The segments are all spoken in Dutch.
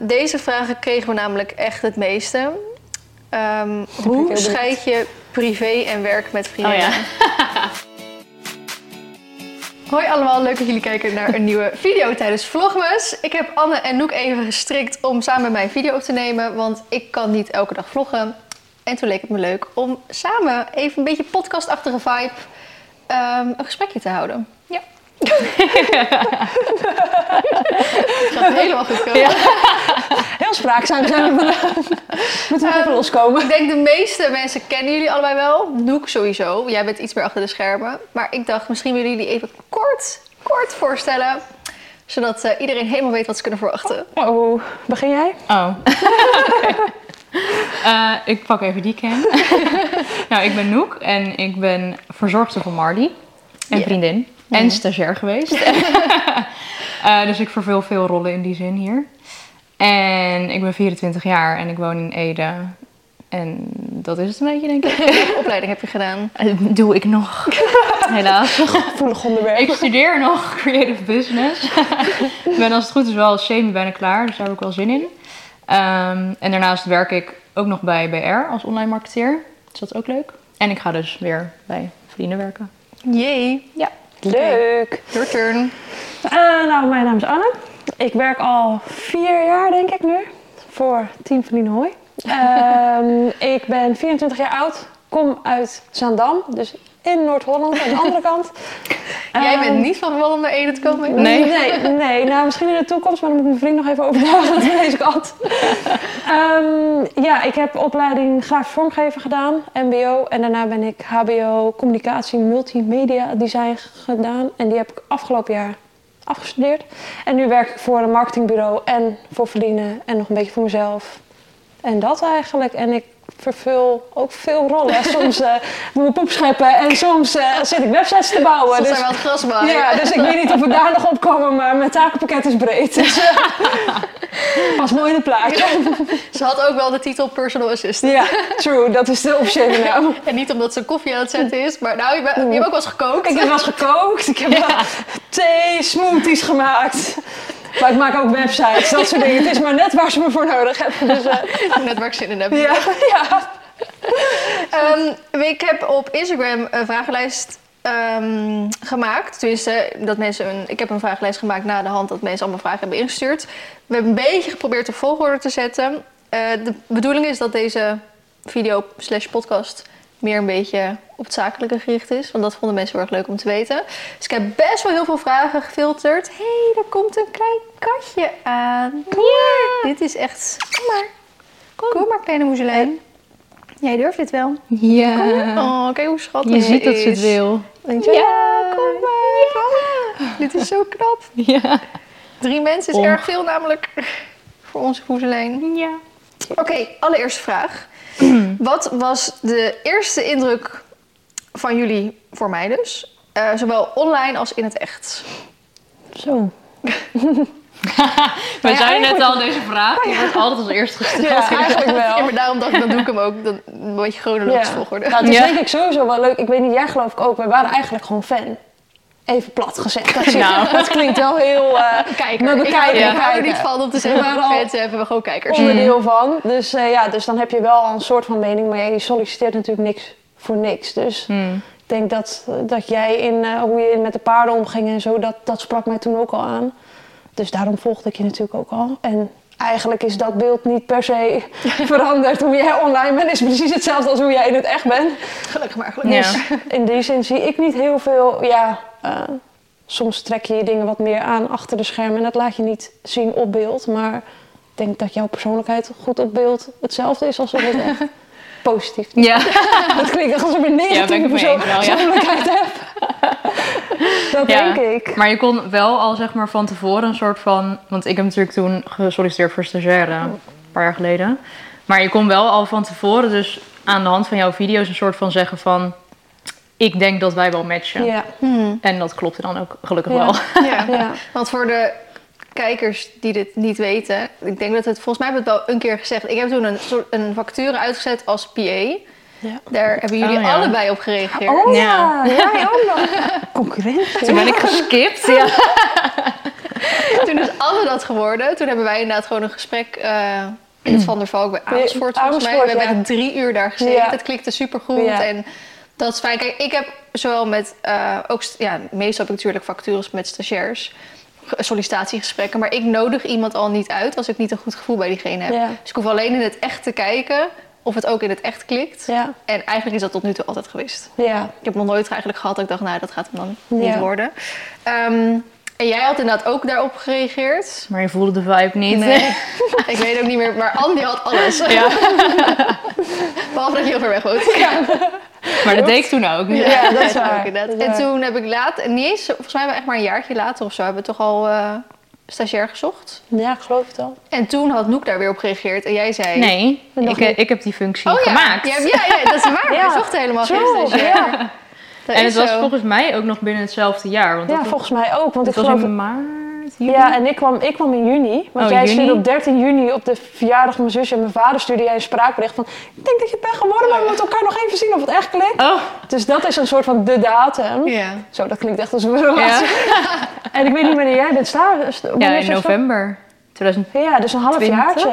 deze vragen kregen we namelijk echt het meeste. Ehm, hoe scheid je privé en werk met vrienden? Oh ja. Hoi allemaal, leuk dat jullie kijken naar een nieuwe video tijdens Vlogmas. Ik heb Anne en Noek even gestrikt om samen met mij een video op te nemen, want ik kan niet elke dag vloggen. En toen leek het me leuk om samen even een beetje podcastachtige vibe ehm, een gesprekje te houden. Ja. Het gaat helemaal goed komen. Heel spraakzaam zijn we vandaag. Moeten we even loskomen. Ik denk de meeste mensen kennen jullie allebei wel. Noek sowieso. Jij bent iets meer achter de schermen. Maar ik dacht, misschien willen jullie even kort, kort voorstellen. Zodat eh, iedereen helemaal weet wat ze kunnen verwachten. Oh, begin jij? Oh. Eh, ik pak even die cam. nou, ik ben Noek en ik ben verzorgster van Mardy. En Ja. vriendin. En stagiair geweest. Eh, dus ik vervul veel rollen in die zin hier. En ik ben 24 jaar en ik woon in Ede. En dat is het een beetje, denk ik. Welke opleiding heb je gedaan? Eh, Doe ik nog. Helaas. Gevoelig onderwerp. Ik studeer nog creative business. ik ben als het goed is wel semi bijna klaar, dus daar heb ik wel zin in. Ehm, en daarnaast werk ik ook nog bij BR als online marketeer. Dus dat is ook leuk. En ik ga dus weer bij vrienden werken. Jee. Ja. Leuk. Your turn. Eh, nou, mijn naam is Anne. Ik werk al vier jaar, denk ik nu, voor Team Van Hooi. Ehm, ik ben 24 jaar oud, kom uit Zaandam, dus in Noord-Holland, aan de andere kant. Jij Ehm, bent niet van om naar Ede te komen? Nee. Nee, nee, nou misschien in de toekomst, maar dan moet ik mijn vriend nog even overtuigen dat we deze kant. Ehm, ja, ik heb opleiding grafisch vormgeven gedaan, MBO. En daarna ben ik HBO communicatie multimedia design gedaan. En die heb ik afgelopen jaar afgestudeerd. En nu werk ik voor een marketingbureau en voor verdienen en nog een beetje voor mezelf. En dat eigenlijk. En ik vervul ook veel rollen. Soms eh moet ik poep scheppen en soms eh, zit ik websites te bouwen. Soms Dus- zijn we aan het gras ja, dus ik weet niet of we daar nog op komen, maar mijn takenpakket is breed. Dus, eh, pas mooi in het plaatje. Ze had ook wel de titel personal assistant. Ja, true, dat is de officiële naam. En niet omdat ze koffie aan het zetten is, maar nou, je hebt ook wel eens gekookt. Ik heb wel eens gekookt, ik heb wel thee, smoothies gemaakt. Maar ik maak ook websites, dat soort dingen. Het is maar net waar ze me voor nodig hebben. Dus, eh, Net waar ik zin in heb. ja, ja. Ehm, ik heb op Instagram een vragenlijst ehm, gemaakt. Tenminste, dat mensen een, ik heb een vragenlijst gemaakt na de hand dat mensen allemaal vragen hebben ingestuurd. We hebben een beetje geprobeerd de volgorde te zetten. Eh, de bedoeling is dat deze video slash podcast meer een beetje op het zakelijke gericht is. Want dat vonden mensen heel erg leuk om te weten. Dus ik heb best wel heel veel vragen gefilterd. Hé, hey, er komt een klein katje aan. Kom maar. Dit is echt... Kom maar. Kom, maar, kleine moezelijn. Jij durft dit wel. Ja. Oh, kijk hoe schattig Je ziet dat ze het wil. Denk je, ja, kom maar. Kom maar. Dit is zo knap. Ja. Drie mensen is erg veel namelijk voor onze poezelijn. Ja. Oké, allereerste vraag. Wat was de eerste indruk van jullie, voor mij dus, eh, zowel online als in het echt? Zo. We ja, zeiden net al deze vraag. Die wordt altijd als eerst gesteld. Ja, eigenlijk Ja, wel. maar daarom dacht ik, dan doe ik hem ook dan een beetje chronologisch volgorde. Nou, het is Ja. denk ik sowieso wel leuk. Ik weet niet, jij geloof ik ook. We waren eigenlijk gewoon fan. Even plat gezegd. Dat, Nou. dat klinkt wel heel eh Kijker. Maar we ik kijken, hou, ik hou er kijken. niet van om te zeggen, fans hebben we gewoon kijkers. onderdeel van. Dus eh, ja, dus dan heb je wel al een soort van mening. Maar ja, je solliciteert natuurlijk niks voor niks. Dus Hmm. ik denk dat, dat jij in eh, hoe je met de paarden omging en zo, dat, dat sprak mij toen ook al aan. Dus daarom volgde ik je natuurlijk ook al. En eigenlijk is dat beeld niet per se veranderd. Hoe jij online bent is precies hetzelfde als hoe jij in het echt bent. Gelukkig maar, gelukkig. Ja. In die zin zie ik niet heel veel. Ja, eh, soms trek je je dingen wat meer aan achter de schermen en dat laat je niet zien op beeld. Maar ik denk dat jouw persoonlijkheid goed op beeld hetzelfde is als op het echt. Positief. Ja. Dat klinkt echt alsof ik een Ja, negatieve mee eens wel, ja. persoonlijkheid heb. Dat Ja. denk ik. Maar je kon wel al zeg maar van tevoren een soort van... Want ik heb natuurlijk toen gesolliciteerd voor stagiaire, een paar jaar geleden. Maar je kon wel al van tevoren dus aan de hand van jouw video's een soort van zeggen van... Ik denk dat wij wel matchen. Ja. En dat klopte dan ook gelukkig Ja. wel. Ja. Ja. Want voor de kijkers die dit niet weten, ik denk dat het volgens mij heb ik het wel een keer gezegd. Ik heb toen een, soort, een vacature uitgezet als PA. Ja. Daar hebben jullie Oh, ja. allebei op gereageerd. Oh Ja. ja, jij ook nog. Concurrentie. Toen ben ik geskipt. Ja. toen is Anne dat geworden. Toen hebben wij inderdaad gewoon een gesprek eh, in het Van der Valk bij Amersfoort volgens mij. We Amersfoort, hebben drie uur daar gezeten. Ja. Het klikte supergoed. Ja. En dat is fijn. Kijk, ik heb zowel met... eh, ook, ja, meestal heb ik natuurlijk vacatures met stagiairs. ge- Sollicitatiegesprekken. Maar ik nodig iemand al niet uit als ik niet een goed gevoel bij diegene heb. Ja. Dus ik hoef alleen in het echt te kijken of het ook in het echt klikt. Ja, En eigenlijk is dat tot nu toe altijd geweest. ja. Ik heb nog nooit eigenlijk gehad dat ik dacht, nou, dat gaat hem dan niet worden. Ehm, en jij had inderdaad ook daarop gereageerd. Maar je voelde de vibe niet. Nee, ik weet ook niet meer. Maar Andy had alles. Ja. Behalve dat je heel ver weg woont. Maar dat deed ik toen ook. Ja, dat is waar. En toen heb ik later, niet eens, volgens mij echt maar een jaartje later of zo, hebben we toch al eh, stagiair gezocht. Ja, geloof het al. En toen had Noek daar weer op gereageerd en jij zei... Nee, ik, niet. ik heb die functie Oh ja, gemaakt. Ja, ja, ja, dat is waar. Ja. We zochten helemaal geen stagiair. Ja. Dat en het was zo. volgens mij ook nog binnen hetzelfde jaar. Want Ja, dat, volgens mij ook. Want ik was geloof... in maart, juli? Ja, en ik kwam, ik kwam in juni. Want Oh, jij juni? stuurde op 13 juni op de verjaardag van mijn zusje en mijn vader stuurde jij een spraakbericht van... Ik denk dat je bent geworden, maar we moeten elkaar nog even zien of het echt klikt. Oh, Dus dat is een soort van de datum. Ja. Zo, dat klinkt echt als een relatie. ja. En ik weet niet wanneer jij bent staan. ja, in november 2020, Ja, dus een half jaartje.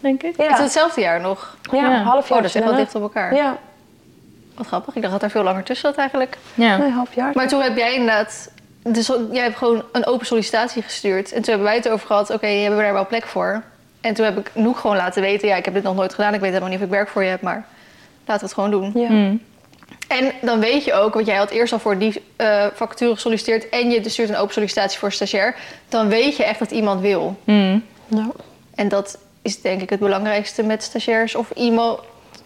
denk ik. Het is Ja, hetzelfde jaar nog. ja, Ja. een half Oh, dat is echt wel jaar. dicht op elkaar. Ja, Wat grappig. Ik dacht dat er veel langer tussen zat eigenlijk. Ja. nee, half jaar. Maar toen heb jij inderdaad... Dus jij hebt gewoon een open sollicitatie gestuurd. En toen hebben wij het over gehad. Oké, hebben we daar wel plek voor? En toen heb ik Noek gewoon laten weten. Ja, ik heb dit nog nooit gedaan. Ik weet helemaal niet of ik werk voor je heb. Maar laten we het gewoon doen. Ja. Mm. En dan weet je ook, want jij had eerst al voor die eh vacature gesolliciteerd. En je stuurt een open sollicitatie voor stagiair. Dan weet je echt dat iemand wil. Mm. Nou, En dat is denk ik het belangrijkste met stagiairs of iemand.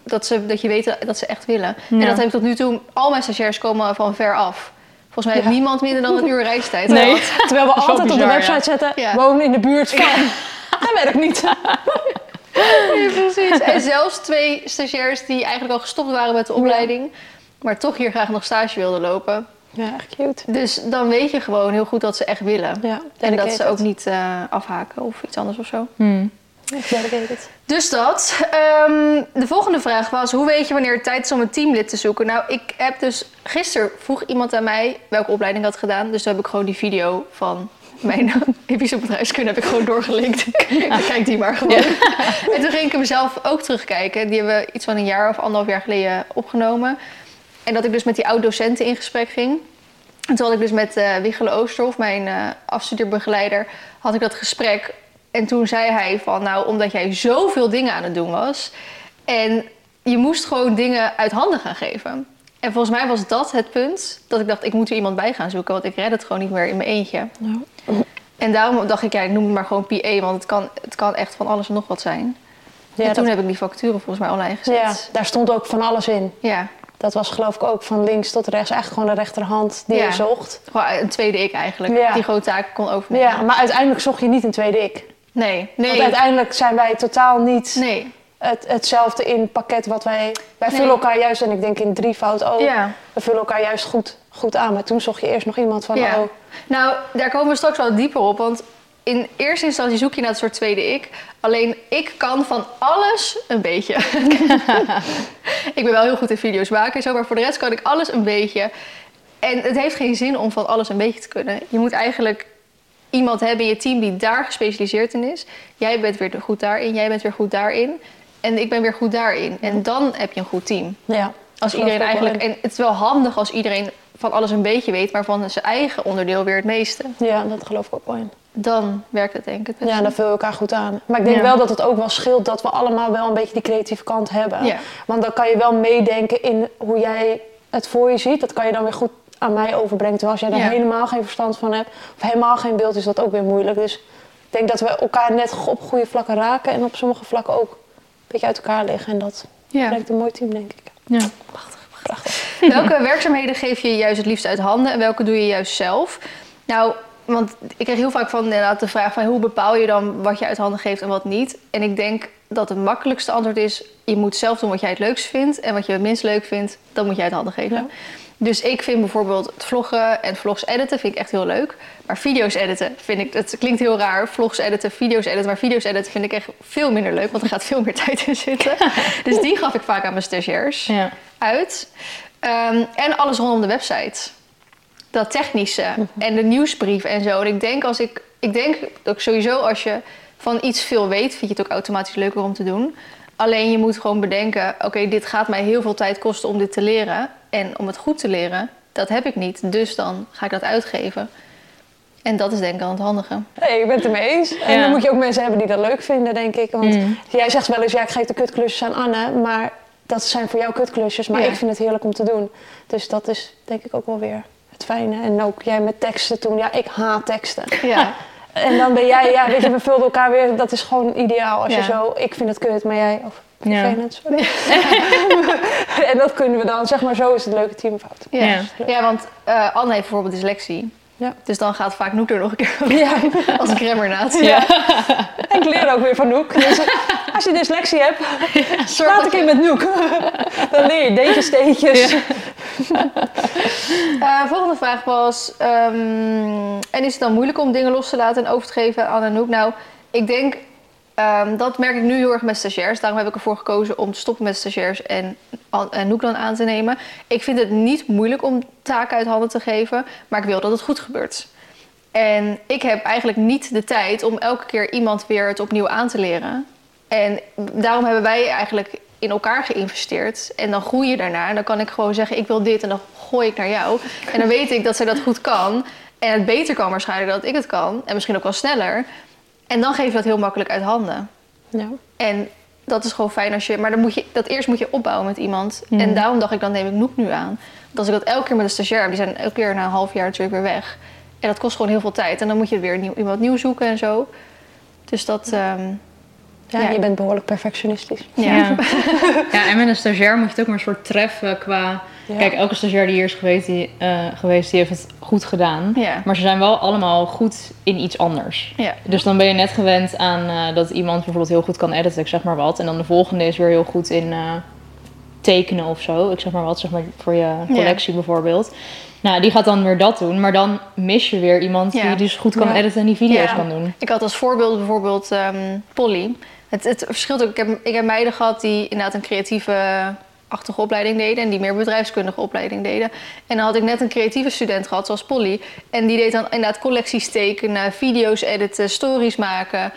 Dat, ze, dat je weet dat ze echt willen. En dat heb ik tot nu toe. Al mijn stagiairs komen van ver af. Volgens mij heeft Ja. niemand minder dan een uur reistijd. Nee. gehad. terwijl we altijd op de website zetten, Ja. wonen in de buurt van. Dat werkt niet. Ja, precies. En zelfs twee stagiairs die eigenlijk al gestopt waren met de opleiding. Maar toch hier graag nog stage wilden lopen. Ja, echt cute. Dus dan weet je gewoon heel goed dat ze echt willen. Ja, En dat ze ook niet eh, afhaken of iets anders of zo. Mm. Echt dedicated. Dus dat. Ehm, de volgende vraag was: hoe weet je wanneer het tijd is om een teamlid te zoeken? Nou, ik heb dus gisteren vroeg iemand aan mij welke opleiding ik had gedaan. Dus toen heb ik gewoon die video van mijn epische bedrijfskunde heb ik gewoon doorgelinkt. Kijk die maar gewoon. En toen ging ik hem zelf ook terugkijken. Die hebben we iets van een jaar of anderhalf jaar geleden opgenomen. En dat ik dus met die oud-docenten in gesprek ging. En toen had ik dus met eh Wichele Oosterhof, mijn eh afstudeerbegeleider, had ik dat gesprek. En toen zei hij van, nou, omdat jij zoveel dingen aan het doen was... en je moest gewoon dingen uit handen gaan geven. En volgens mij was dat het punt dat ik dacht, ik moet er iemand bij gaan zoeken... want ik red het gewoon niet meer in mijn eentje. En daarom dacht ik, ja, ik noem het maar gewoon PA... want het kan, het kan echt van alles en nog wat zijn. ja, en toen dat- heb ik die vacature volgens mij online gezet. ja, daar stond ook van alles in. ja. Dat was geloof ik ook van links tot rechts. Eigenlijk gewoon de rechterhand die Ja. je zocht. Gewoon een tweede ik eigenlijk. Ja. Die grote taak kon overnemen. Ja, maar uiteindelijk zocht je niet een tweede ik. Nee, nee. Want uiteindelijk zijn wij totaal niet Nee. het, hetzelfde in pakket wat wij... Wij Nee. vullen elkaar juist, en ik denk in drievoud ook, Ja. we vullen elkaar juist goed, goed aan. Maar toen zocht je eerst nog iemand van, Ja. oh, Nou, daar komen we straks wel dieper op. Want in eerste instantie zoek je naar een soort tweede ik. Alleen ik kan van alles een beetje. ik ben wel heel goed in video's maken en zo, maar voor de rest kan ik alles een beetje. En het heeft geen zin om van alles een beetje te kunnen. Je moet eigenlijk iemand hebben in je team die daar gespecialiseerd in is. Jij bent weer goed daarin, jij bent weer goed daarin. En ik ben weer goed daarin. En dan heb je een goed team. ja. Als iedereen eigenlijk. En het is wel handig als iedereen van alles een beetje weet, maar van zijn eigen onderdeel weer het meeste. Ja, dat geloof ik ook wel in. Dan werkt het denk ik het beste. Ja, dan vullen we elkaar goed aan. Maar ik denk Ja. wel dat het ook wel scheelt dat we allemaal wel een beetje die creatieve kant hebben. Ja. Want dan kan je wel meedenken in hoe jij het voor je ziet. Dat kan je dan weer goed aan mij overbrengen. Terwijl als jij daar Ja. helemaal geen verstand van hebt, of helemaal geen beeld, is dat ook weer moeilijk. Dus ik denk dat we elkaar net op goede vlakken raken en op sommige vlakken ook een beetje uit elkaar liggen. En dat Ja. brengt een mooi team, denk ik. Ja. Welke werkzaamheden geef je juist het liefst uit handen en welke doe je juist zelf? Nou, want ik krijg heel vaak van inderdaad de vraag van hoe bepaal je dan wat je uit handen geeft en wat niet? En ik denk dat het makkelijkste antwoord is: je moet zelf doen wat jij het leukst vindt en wat je het minst leuk vindt, dat moet je uit handen geven. Ja. Dus ik vind bijvoorbeeld het vloggen en vlogs editen vind ik echt heel leuk. Maar video's editen vind ik, het klinkt heel raar, vlogs editen, video's editen. Maar video's editen vind ik echt veel minder leuk, want er gaat veel meer tijd in zitten. dus die gaf ik vaak aan mijn stagiairs Ja. uit. Ehm, en alles rondom de website. dat technische en de nieuwsbrief en zo. En ik denk als ik, ik denk ook sowieso als je van iets veel weet, vind je het ook automatisch leuker om te doen. Alleen je moet gewoon bedenken, oké, dit gaat mij heel veel tijd kosten om dit te leren. En om het goed te leren, dat heb ik niet. Dus dan ga ik dat uitgeven. En dat is denk ik al het handige. Nee, ik ben het ermee eens. En Ja. dan moet je ook mensen hebben die dat leuk vinden, denk ik. Want Mm. jij zegt wel eens, ja, ik geef de kutklusjes aan Anne. Maar dat zijn voor jou kutklusjes. Maar Ja. ik vind het heerlijk om te doen. Dus dat is denk ik ook wel weer het fijne. En ook jij met teksten toen. Ja, ik haat teksten. Ja, En dan ben jij, ja, weet je, we vulden elkaar weer. Dat is gewoon ideaal. Als je zo, ik vind het kut, maar jij, of Ja. sorry. en dat kunnen we dan, zeg maar, zo is het leuke teamfout. ja. Ja. ja. want eh, Anne heeft bijvoorbeeld dyslexie. Ja. Dus dan gaat vaak Noek er nog een keer over Ja. als kremmernaad. Ja. En ik leer ook weer van Noek. Dus eh, als je dyslexie hebt, praat ik in met Noek. Dan leer je deetjes, steentjes. Eh, volgende vraag was: ehm, En is het dan moeilijk om dingen los te laten en over te geven aan Anouk? Nou, ik denk ehm, dat merk ik nu heel erg met stagiairs. Daarom heb ik ervoor gekozen om te stoppen met stagiairs en Anouk dan aan te nemen. Ik vind het niet moeilijk om taken uit handen te geven, maar ik wil dat het goed gebeurt. En ik heb eigenlijk niet de tijd om elke keer iemand weer het opnieuw aan te leren. En daarom hebben wij eigenlijk in elkaar geïnvesteerd. En dan groei je daarna. En dan kan ik gewoon zeggen, ik wil dit. En dan gooi ik naar jou. En dan weet ik dat zij dat goed kan. En het beter kan waarschijnlijk dat ik het kan. En misschien ook wel sneller. En dan geef je dat heel makkelijk uit handen. Ja. En dat is gewoon fijn als je... Maar dan moet je, dat eerst moet je opbouwen met iemand. En daarom dacht ik, dan neem ik Noek nu aan. Want als ik dat elke keer met een stagiair. Die zijn elke keer na een half jaar natuurlijk weer weg. En dat kost gewoon heel veel tijd. En dan moet je weer nieuw, iemand nieuw zoeken en zo. Dus dat... ehm, Ja, Ja. je bent behoorlijk perfectionistisch. ja. Ja. ja, en met een stagiair moet je het ook maar een soort treffen qua... Ja. Kijk, elke stagiair die hier is geweest, die, eh, geweest, die heeft het goed gedaan. Ja. Maar ze zijn wel allemaal goed in iets anders. Ja. Dus dan ben je net gewend aan eh, dat iemand bijvoorbeeld heel goed kan editen, ik zeg maar wat. En dan de volgende is weer heel goed in eh, tekenen of zo. Ik zeg maar wat, zeg maar voor je collectie bijvoorbeeld. Nou, die gaat dan weer dat doen. Maar dan mis je weer iemand Ja. die dus goed kan Ja. editen en die video's Ja. kan doen. Ik had als voorbeeld bijvoorbeeld ehm, Polly. Het, het verschilt ook. Ik heb, ik heb meiden gehad die inderdaad een creatieve achtige opleiding deden en die meer bedrijfskundige opleiding deden. En dan had ik net een creatieve student gehad, zoals Polly. En die deed dan inderdaad collecties tekenen, video's editen, stories maken.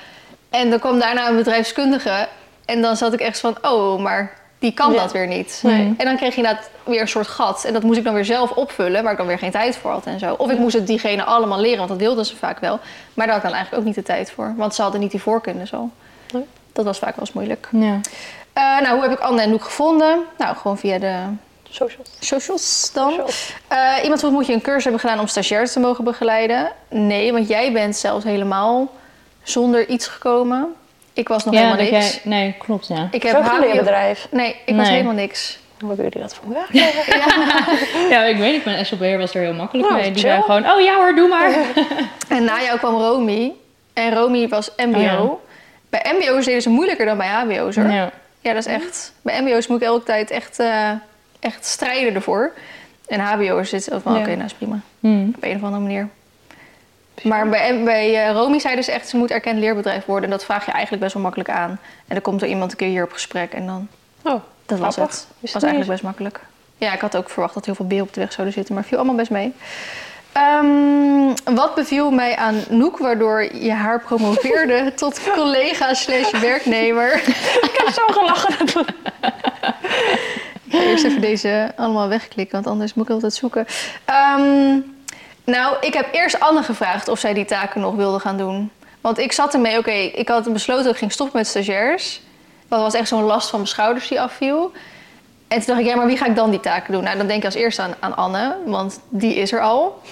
En dan kwam daarna een bedrijfskundige. En dan zat ik echt van, oh, maar die kan Ja. dat weer niet. Nee. En dan kreeg je inderdaad weer een soort gat. En dat moest ik dan weer zelf opvullen, waar ik dan weer geen tijd voor had en zo. Of ik moest het diegene allemaal leren, want dat wilden ze vaak wel. Maar daar had ik dan eigenlijk ook niet de tijd voor. Want ze hadden niet die voorkennis al. Nee. Dat was vaak wel eens moeilijk. Ja. Eh, nou, hoe heb ik Anne en Noek gevonden? Nou, gewoon via de Socials. socials dan. Socials. Eh, iemand vroeg, moet je een cursus hebben gedaan om stagiairs te mogen begeleiden? Nee, want jij bent zelfs helemaal zonder iets gekomen. Ik was nog ja, helemaal dat niks. jij... Nee, klopt, ja. Ik Heb HBO... leerbedrijf. Nee, ik was helemaal niks. Hoe hebben jullie dat voor elkaar Ja, ik weet niet, mijn SLB'er was er heel makkelijk Nou, mee. Die chill. zei gewoon, oh ja hoor, doe maar. En na jou kwam Romy. En Romy was MBO. Oh ja. Bij MBO's deden ze moeilijker dan bij HBO's hoor. Ja. Ja, dat is echt. Bij MBO's moet ik elke tijd echt, eh, echt strijden ervoor. En HBO's zitten ook van, oké, nou is prima. Hm. Op een of andere manier. Maar bij, bij eh, Romy zeiden ze echt, ze moet erkend leerbedrijf worden. En dat vraag je eigenlijk best wel makkelijk aan. En dan komt er iemand een keer hier op gesprek en dan, Oh, dat was het. Wist was eigenlijk best makkelijk. Ja, ik had ook verwacht dat heel veel beer op de weg zouden zitten, maar viel allemaal best mee. Ehm, wat beviel mij aan Noek, waardoor je haar promoveerde tot collega slash werknemer? ik heb zo gelachen. Ik ga eerst even deze allemaal wegklikken, want anders moet ik altijd zoeken. Ehm, nou, ik heb eerst Anne gevraagd of zij die taken nog wilde gaan doen. Want ik zat ermee, oké, ik had besloten dat ik ging stoppen met stagiairs. Dat was echt zo'n last van mijn schouders die afviel. En toen dacht ik, ja, maar wie ga ik dan die taken doen? Nou, dan denk ik als eerste aan, aan Anne, want die is er al.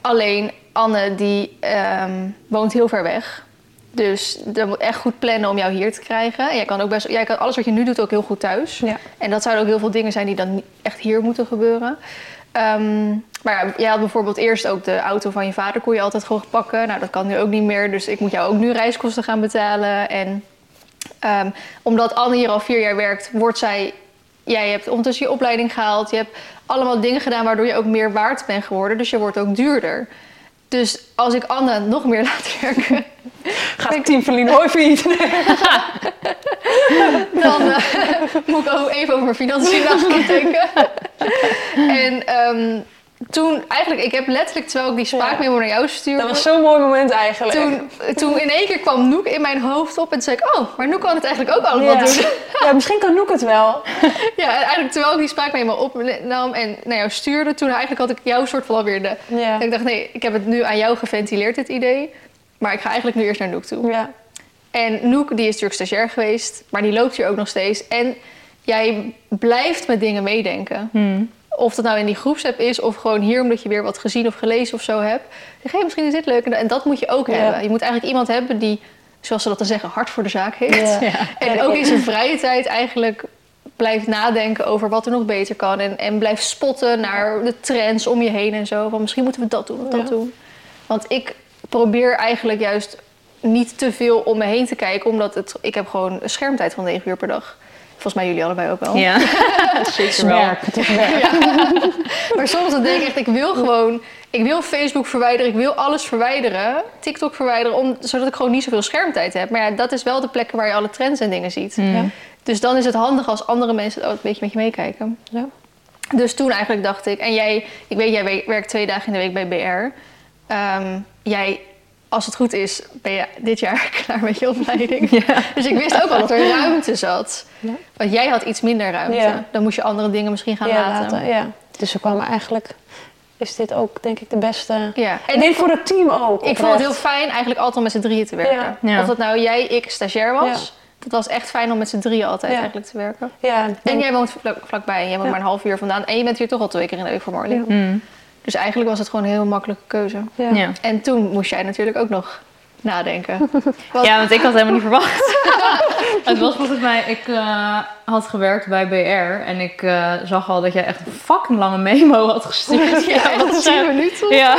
Alleen Anne, die ehm, woont heel ver weg. Dus dat moet echt goed plannen om jou hier te krijgen. En jij kan ook best, jij kan alles wat je nu doet ook heel goed thuis. Ja. En dat zouden ook heel veel dingen zijn die dan echt hier moeten gebeuren. Ehm, maar ja, jij had bijvoorbeeld eerst ook de auto van je vader kon je altijd gewoon pakken. Nou, dat kan nu ook niet meer. Dus ik moet jou ook nu reiskosten gaan betalen. En ehm, omdat Anne hier al vier jaar werkt, wordt zij... Jij hebt ondertussen je opleiding gehaald. Je hebt allemaal dingen gedaan waardoor je ook meer waard bent geworden. Dus je wordt ook duurder. Dus als ik Anne nog meer laat werken, Gaat Team Verlien Hooifiet. dan eh, moet ik ook even over mijn financiën na gaan denken. en ehm, toen, eigenlijk, ik heb letterlijk, terwijl ik die spraakmemo naar jou stuurde... Dat was zo'n mooi moment eigenlijk. toen, toen in één keer kwam Noek in mijn hoofd op en toen zei ik... Oh, maar Noek kan het eigenlijk ook allemaal ja. doen. ja, misschien kan Noek het wel. Ja, en eigenlijk terwijl ik die spraakmemo opnam en naar jou stuurde... toen eigenlijk had ik jouw soort van alweer de... Ja. En ik dacht, nee, ik heb het nu aan jou geventileerd, dit idee. Maar ik ga eigenlijk nu eerst naar Noek toe. Ja. En Noek, die is natuurlijk stagiair geweest, maar die loopt hier ook nog steeds. En jij blijft met dingen meedenken. Hmm. Of dat nou in die groepsapp is, of gewoon hier omdat je weer wat gezien of gelezen of zo hebt. Zeg je, hey, misschien is dit leuk. En dat moet je ook Ja. hebben. Je moet eigenlijk iemand hebben die, zoals ze dat dan zeggen, hard voor de zaak heeft. Ja. En ook in zijn vrije tijd eigenlijk blijft nadenken over wat er nog beter kan. En, en blijft spotten naar de trends om je heen en zo. Van misschien moeten we dat doen of dat doen. Want ik probeer eigenlijk juist niet te veel om me heen te kijken. Omdat het, ik heb gewoon een schermtijd van 9 uur per dag. Volgens mij jullie allebei ook wel. Ja, Het zeker wel. Maar soms dan denk ik echt, ik wil gewoon... Ik wil Facebook verwijderen, ik wil alles verwijderen. TikTok verwijderen, om, zodat ik gewoon niet zoveel schermtijd heb. Maar ja, dat is wel de plekken waar je alle trends en dingen ziet. Hmm. Ja. Dus dan is het handig als andere mensen ook een beetje met je meekijken. Ja. Dus toen eigenlijk dacht ik... En jij, ik weet, jij we- werkt twee dagen in de week bij BR. Ehm, jij, als het goed is, ben je dit jaar klaar met je opleiding. Ja. Dus ik wist ook al dat er ruimte zat. Ja. Want jij had iets minder ruimte. Ja. Dan moest je andere dingen misschien gaan Ja, laten. later, ja. Dus we kwamen eigenlijk... Is dit ook, denk ik, de beste... Ja. En ik voor het team ook. Ik vond het heel fijn eigenlijk altijd om met z'n drieën te werken. Ja. Ja. Of dat nou jij, ik, stagiair was. Ja. Dat was echt fijn om met z'n drieën altijd Ja. eigenlijk te werken. Ja, En denk- jij woont vlak, vlakbij en jij woont Ja. maar een half uur vandaan. En je bent hier toch al twee keer in de week voor Marley. Ja. Dus eigenlijk was het gewoon een heel makkelijke keuze. ja. Ja. En toen moest jij natuurlijk ook nog nadenken. Want- ja, want ik had helemaal niet verwacht. het was volgens mij, ik eh, had gewerkt bij BR en ik eh, zag al dat jij echt een fucking lange memo had gestuurd. Ja, dat is tien minuten. Ja.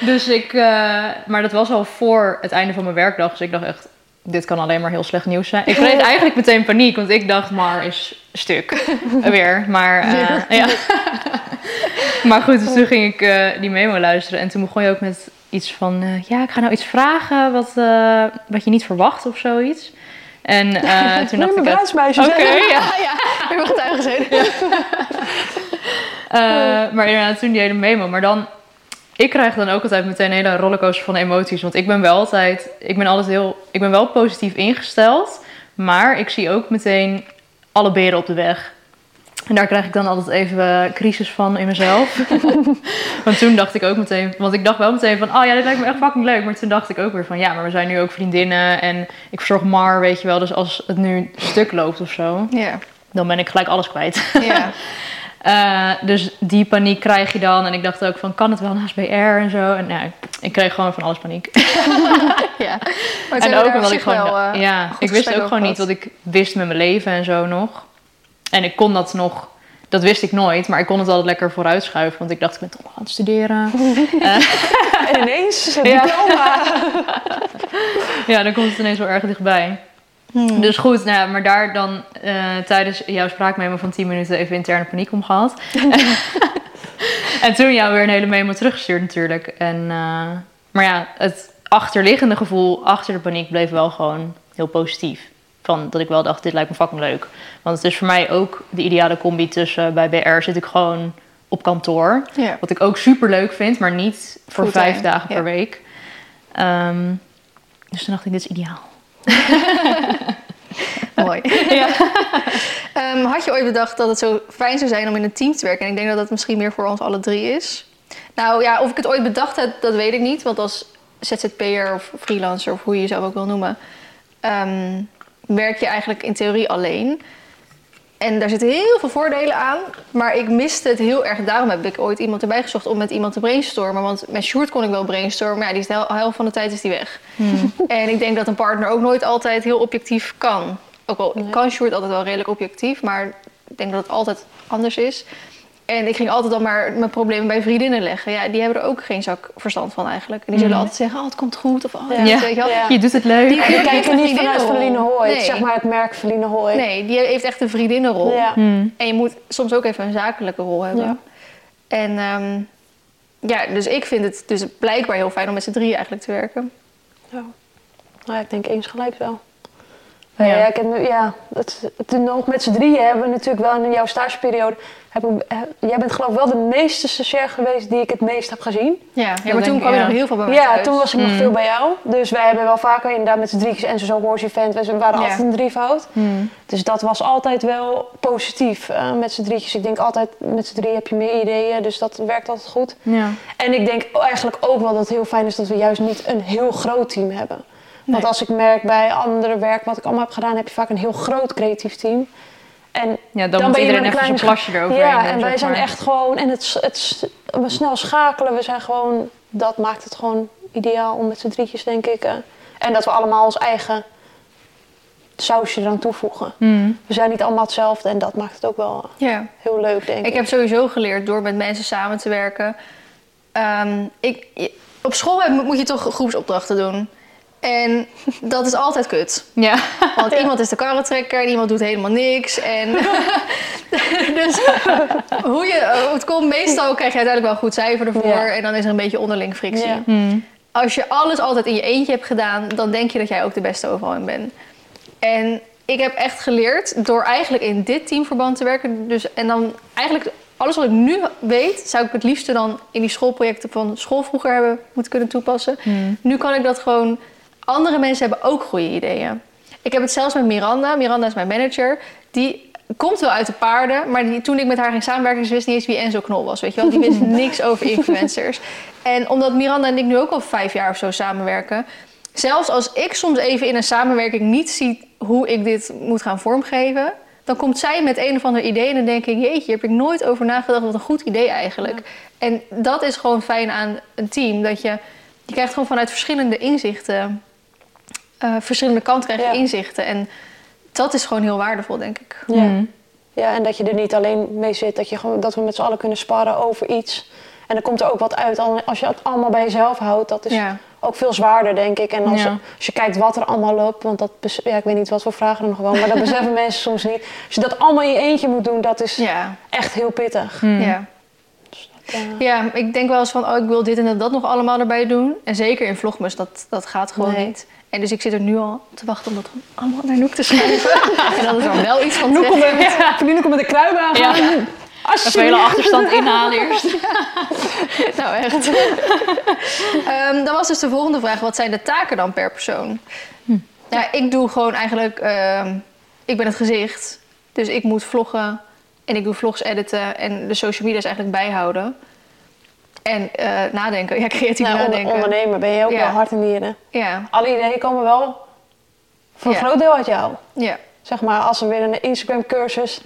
Dus ik, eh, maar dat was al voor het einde van mijn werkdag. Dus ik dacht echt, dit kan alleen maar heel slecht nieuws zijn. Ik kreeg eigenlijk meteen paniek, want ik dacht, maar is stuk. Weer. Maar, eh, ja. maar goed, dus toen ging ik eh, die memo luisteren. En toen begon je ook met iets van, eh, ja, ik ga nou iets vragen wat, wat je niet verwacht of zoiets. En toen dacht ik, bruidsmeisje oké, ja. ja, we hebben getuigen zijn. Maar inderdaad, toen die hele memo. Maar dan, ik krijg dan ook altijd meteen een hele rollercoaster van emoties. Want ik ben wel altijd, ik ben altijd heel, ik ben wel positief ingesteld. Maar ik zie ook meteen alle beren op de weg. En daar krijg ik dan altijd even crisis van in mezelf. want toen dacht ik ook meteen, want ik dacht wel meteen van, oh ja, dit lijkt me echt fucking leuk. Maar toen dacht ik ook weer van, ja, maar we zijn nu ook vriendinnen. En ik verzorg Mar, weet je wel. Dus als het nu stuk loopt of zo, dan ben ik gelijk alles kwijt. ja. Eh, dus die paniek krijg je dan. En ik dacht ook van, kan het wel naast BR en zo? En nou, ik kreeg gewoon van alles paniek. ja. En ook omdat ik gewoon... Wel, eh, ja, ik wist ook gewoon niet wat ik wist met mijn leven en zo nog. En ik kon dat nog... Dat wist ik nooit, maar ik kon het altijd lekker vooruitschuiven. Want ik dacht, ik ben toch nog aan het studeren. En ineens, een diploma. ja, dan komt het ineens wel erg dichtbij. Hmm. Dus goed, nou, maar daar dan eh, tijdens jouw spraakmemo van 10 minuten even interne paniek om gehad. en toen jou weer een hele memo teruggestuurd natuurlijk. En, eh, maar ja, het achterliggende gevoel achter de paniek bleef wel gewoon heel positief. Van dat ik wel dacht, dit lijkt me fucking leuk. Want het is voor mij ook de ideale combi tussen bij BR zit ik gewoon op kantoor. Ja. Wat ik ook super leuk vind, maar niet voor Fulltime, vijf dagen ja. per week. Ehm, dus toen dacht ik, dit is ideaal. Mooi. Ehm, had je ooit bedacht dat het zo fijn zou zijn om in een team te werken? En ik denk dat dat misschien meer voor ons alle drie is. Nou ja, of ik het ooit bedacht heb, dat weet ik niet. Want als ZZP'er of freelancer, of hoe je jezelf ook wil noemen... ehm, werk je eigenlijk in theorie alleen. En daar zitten heel veel voordelen aan. Maar ik miste het heel erg. Daarom heb ik ooit iemand erbij gezocht om met iemand te brainstormen. Want met Sjoerd kon ik wel brainstormen. Maar ja, die is de hel- helft van de tijd is die weg. En ik denk dat een partner ook nooit altijd heel objectief kan. Ook al Nee. kan Sjoerd altijd wel redelijk objectief. Maar ik denk dat het altijd anders is. En ik ging altijd dan maar mijn problemen bij vriendinnen leggen. Ja, die hebben er ook geen zak verstand van eigenlijk. En die zullen Mhm. altijd zeggen, oh, het komt goed. Of, oh, Ja. ja. weet je wel. Ja. Je doet het leuk. Die- die kijken niet vanuit Verline Hooy. Nee. Zeg maar het merk Verline Hooy. Nee, die heeft echt een vriendinnenrol. Ja. Hmm. En je moet soms ook even een zakelijke rol hebben. Ja. En ehm, ja, dus ik vind het dus blijkbaar heel fijn om met z'n drieën eigenlijk te werken. Ja. Nou ja, ik denk eens gelijk wel. Ja, ik heb, nu- ja het, het, nog met z'n drieën hebben we natuurlijk wel in jouw stageperiode... Heb ik, jij bent geloof ik wel de meeste stagiair geweest die ik het meest heb gezien. Ja, ja maar toen kwam je ja. nog heel veel bij mij Ja, thuis. toen was ik nog Mm. veel bij jou. Dus wij hebben wel vaker inderdaad met z'n drieën en zo'n horse event. We waren Ja. altijd een drievoud. Hmm. Dus dat was altijd wel positief eh, met z'n drietjes. Ik denk altijd met z'n drie heb je meer ideeën. Dus dat werkt altijd goed. Ja. En ik denk eigenlijk ook wel dat het heel fijn is dat we juist niet een heel groot team hebben. Want als ik merk bij andere werk wat ik allemaal heb gedaan, heb je vaak een heel groot creatief team. En ja, dan, Dan moet ben je iedereen even een zijn plasje eroverheen ja, en wij zijn maar. echt gewoon, en het, het, we snel schakelen, we zijn gewoon, dat maakt het gewoon ideaal om met z'n drietjes, denk ik. eh, en dat we allemaal ons eigen sausje eraan toevoegen. Hmm. We zijn niet allemaal hetzelfde en dat maakt het ook wel Ja. heel leuk, denk ik. Ik heb sowieso geleerd door met mensen samen te werken. Ehm, ik, op school moet je toch groepsopdrachten doen. En dat is altijd kut. Ja. Want iemand is de karretrekker en iemand doet helemaal niks. En dus hoe, je, het komt, meestal krijg je uiteindelijk wel een goed cijfer ervoor. Ja. En dan is er een beetje onderling frictie. Ja. Hmm. Als je alles altijd in je eentje hebt gedaan, dan denk je dat jij ook de beste overal in bent. En ik heb echt geleerd door eigenlijk in dit teamverband te werken. Dus, en dan eigenlijk alles wat ik nu weet, zou ik het liefste dan in die schoolprojecten van school vroeger hebben moeten kunnen toepassen. Hmm. Nu kan ik dat gewoon. Andere mensen hebben ook goede ideeën. Ik heb het zelfs met Miranda. Miranda is mijn manager. Die komt wel uit de paarden, maar die, toen ik met haar ging samenwerken, ze wist niet eens wie Enzo Knol was. Weet je wel? Die wist niks over influencers. En omdat Miranda en ik nu ook al vijf jaar of zo samenwerken, zelfs als ik soms even in een samenwerking niet zie hoe ik dit moet gaan vormgeven, dan komt zij met een of ander idee en dan denk ik, jeetje, heb ik nooit over nagedacht. Wat een goed idee eigenlijk. En dat is gewoon fijn aan een team, dat je, je krijgt gewoon vanuit verschillende inzichten, eh, verschillende kanten krijg je Ja. inzichten. En dat is gewoon heel waardevol, denk ik. Ja. Hmm. ja, en dat je er niet alleen mee zit, dat, je gewoon, dat we met z'n allen kunnen sparren over iets. En dan komt er ook wat uit. Al- Als je het allemaal bij jezelf houdt, dat is Ja. ook veel zwaarder, denk ik. En als, Ja. als je kijkt wat er allemaal loopt, want dat, ja, ik weet niet wat voor vragen er nog gewoon, maar dat beseffen mensen soms niet. Als je dat allemaal in je eentje moet doen, dat is Ja. echt heel pittig. Hmm. Ja. Ja. ja, ik denk wel eens van, oh, ik wil dit en dat nog allemaal erbij doen. En zeker in Vlogmas, dat, dat gaat gewoon Nee. niet. En dus ik zit er nu al te wachten om dat allemaal naar Noek te schrijven. en dat is er wel iets van Noek met, Pauline komt met de kruiwagen. Ja. Even Alsjeblieft. hele achterstand inhalen eerst. Nou, echt. Ehm, dan was dus de volgende vraag, wat zijn de taken dan per persoon? Ja, ik doe gewoon eigenlijk, ehm, ik ben het gezicht. Dus ik moet vloggen en ik doe vlogs editen en de social media's eigenlijk bijhouden. En eh, nadenken, ja, creatief Nou, nadenken. ondernemer ben je ook Ja. wel hart en nieren. Ja, Alle ideeën komen wel voor een Ja. groot deel uit jou. ja. Zeg maar, als er weer een Instagram cursus,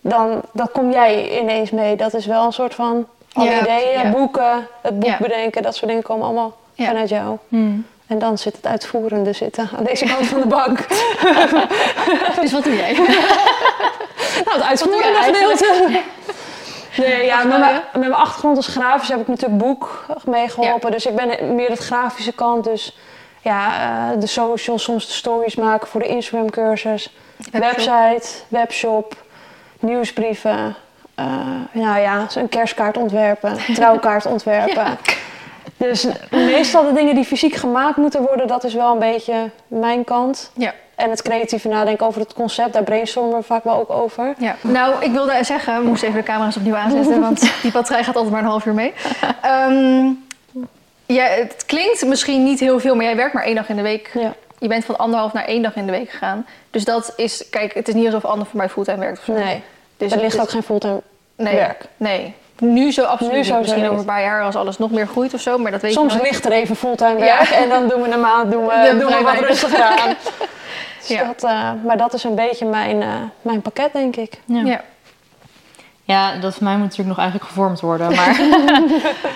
dan, dan kom jij ineens mee. Dat is wel een soort van alle Ja, ideeën, boeken, het boek bedenken, dat soort dingen komen allemaal vanuit jou. Hmm. En dan zit het uitvoerende zitten aan deze kant van de bank. Dus wat doe jij? nou, het uitvoerende gedeelte. Nee, ja, met mijn, met mijn achtergrond als grafisch heb ik natuurlijk boek meegeholpen. Dus ik ben meer het grafische kant. Dus ja, eh, de socials, soms de stories maken voor de Instagram cursus. Webshop. Website, webshop, nieuwsbrieven. eh, nou ja, een kerstkaart ontwerpen, trouwkaart ontwerpen. Dus meestal de dingen die fysiek gemaakt moeten worden, dat is wel een beetje mijn kant. Ja. En het creatieve nadenken over het concept, daar brainstormen we vaak wel ook over. Ja. Nou, ik wilde zeggen, we moesten even de camera's opnieuw aanzetten, want die batterij gaat altijd maar een half uur mee. Ehm, ja, het klinkt misschien niet heel veel, maar jij werkt maar één dag in de week. Ja. Je bent van anderhalf naar één dag in de week gegaan. Dus dat is, kijk, het is niet alsof Anne voor mij fulltime werkt of zo. Nee, dus er het ligt ook geen fulltime nee, werk. Nee. Nu zo absoluut Nu zo Misschien over een paar jaar als alles nog meer groeit of zo, maar dat weet Soms je nooit. ligt er even fulltime Ja. werk en dan doen we een maand doen we, Ja, doen we wat rustiger aan. Dus Ja. dat, eh, maar dat is een beetje mijn, eh, mijn pakket, denk ik. Ja. Ja. Ja, dat van mij moet natuurlijk nog eigenlijk gevormd worden. Maar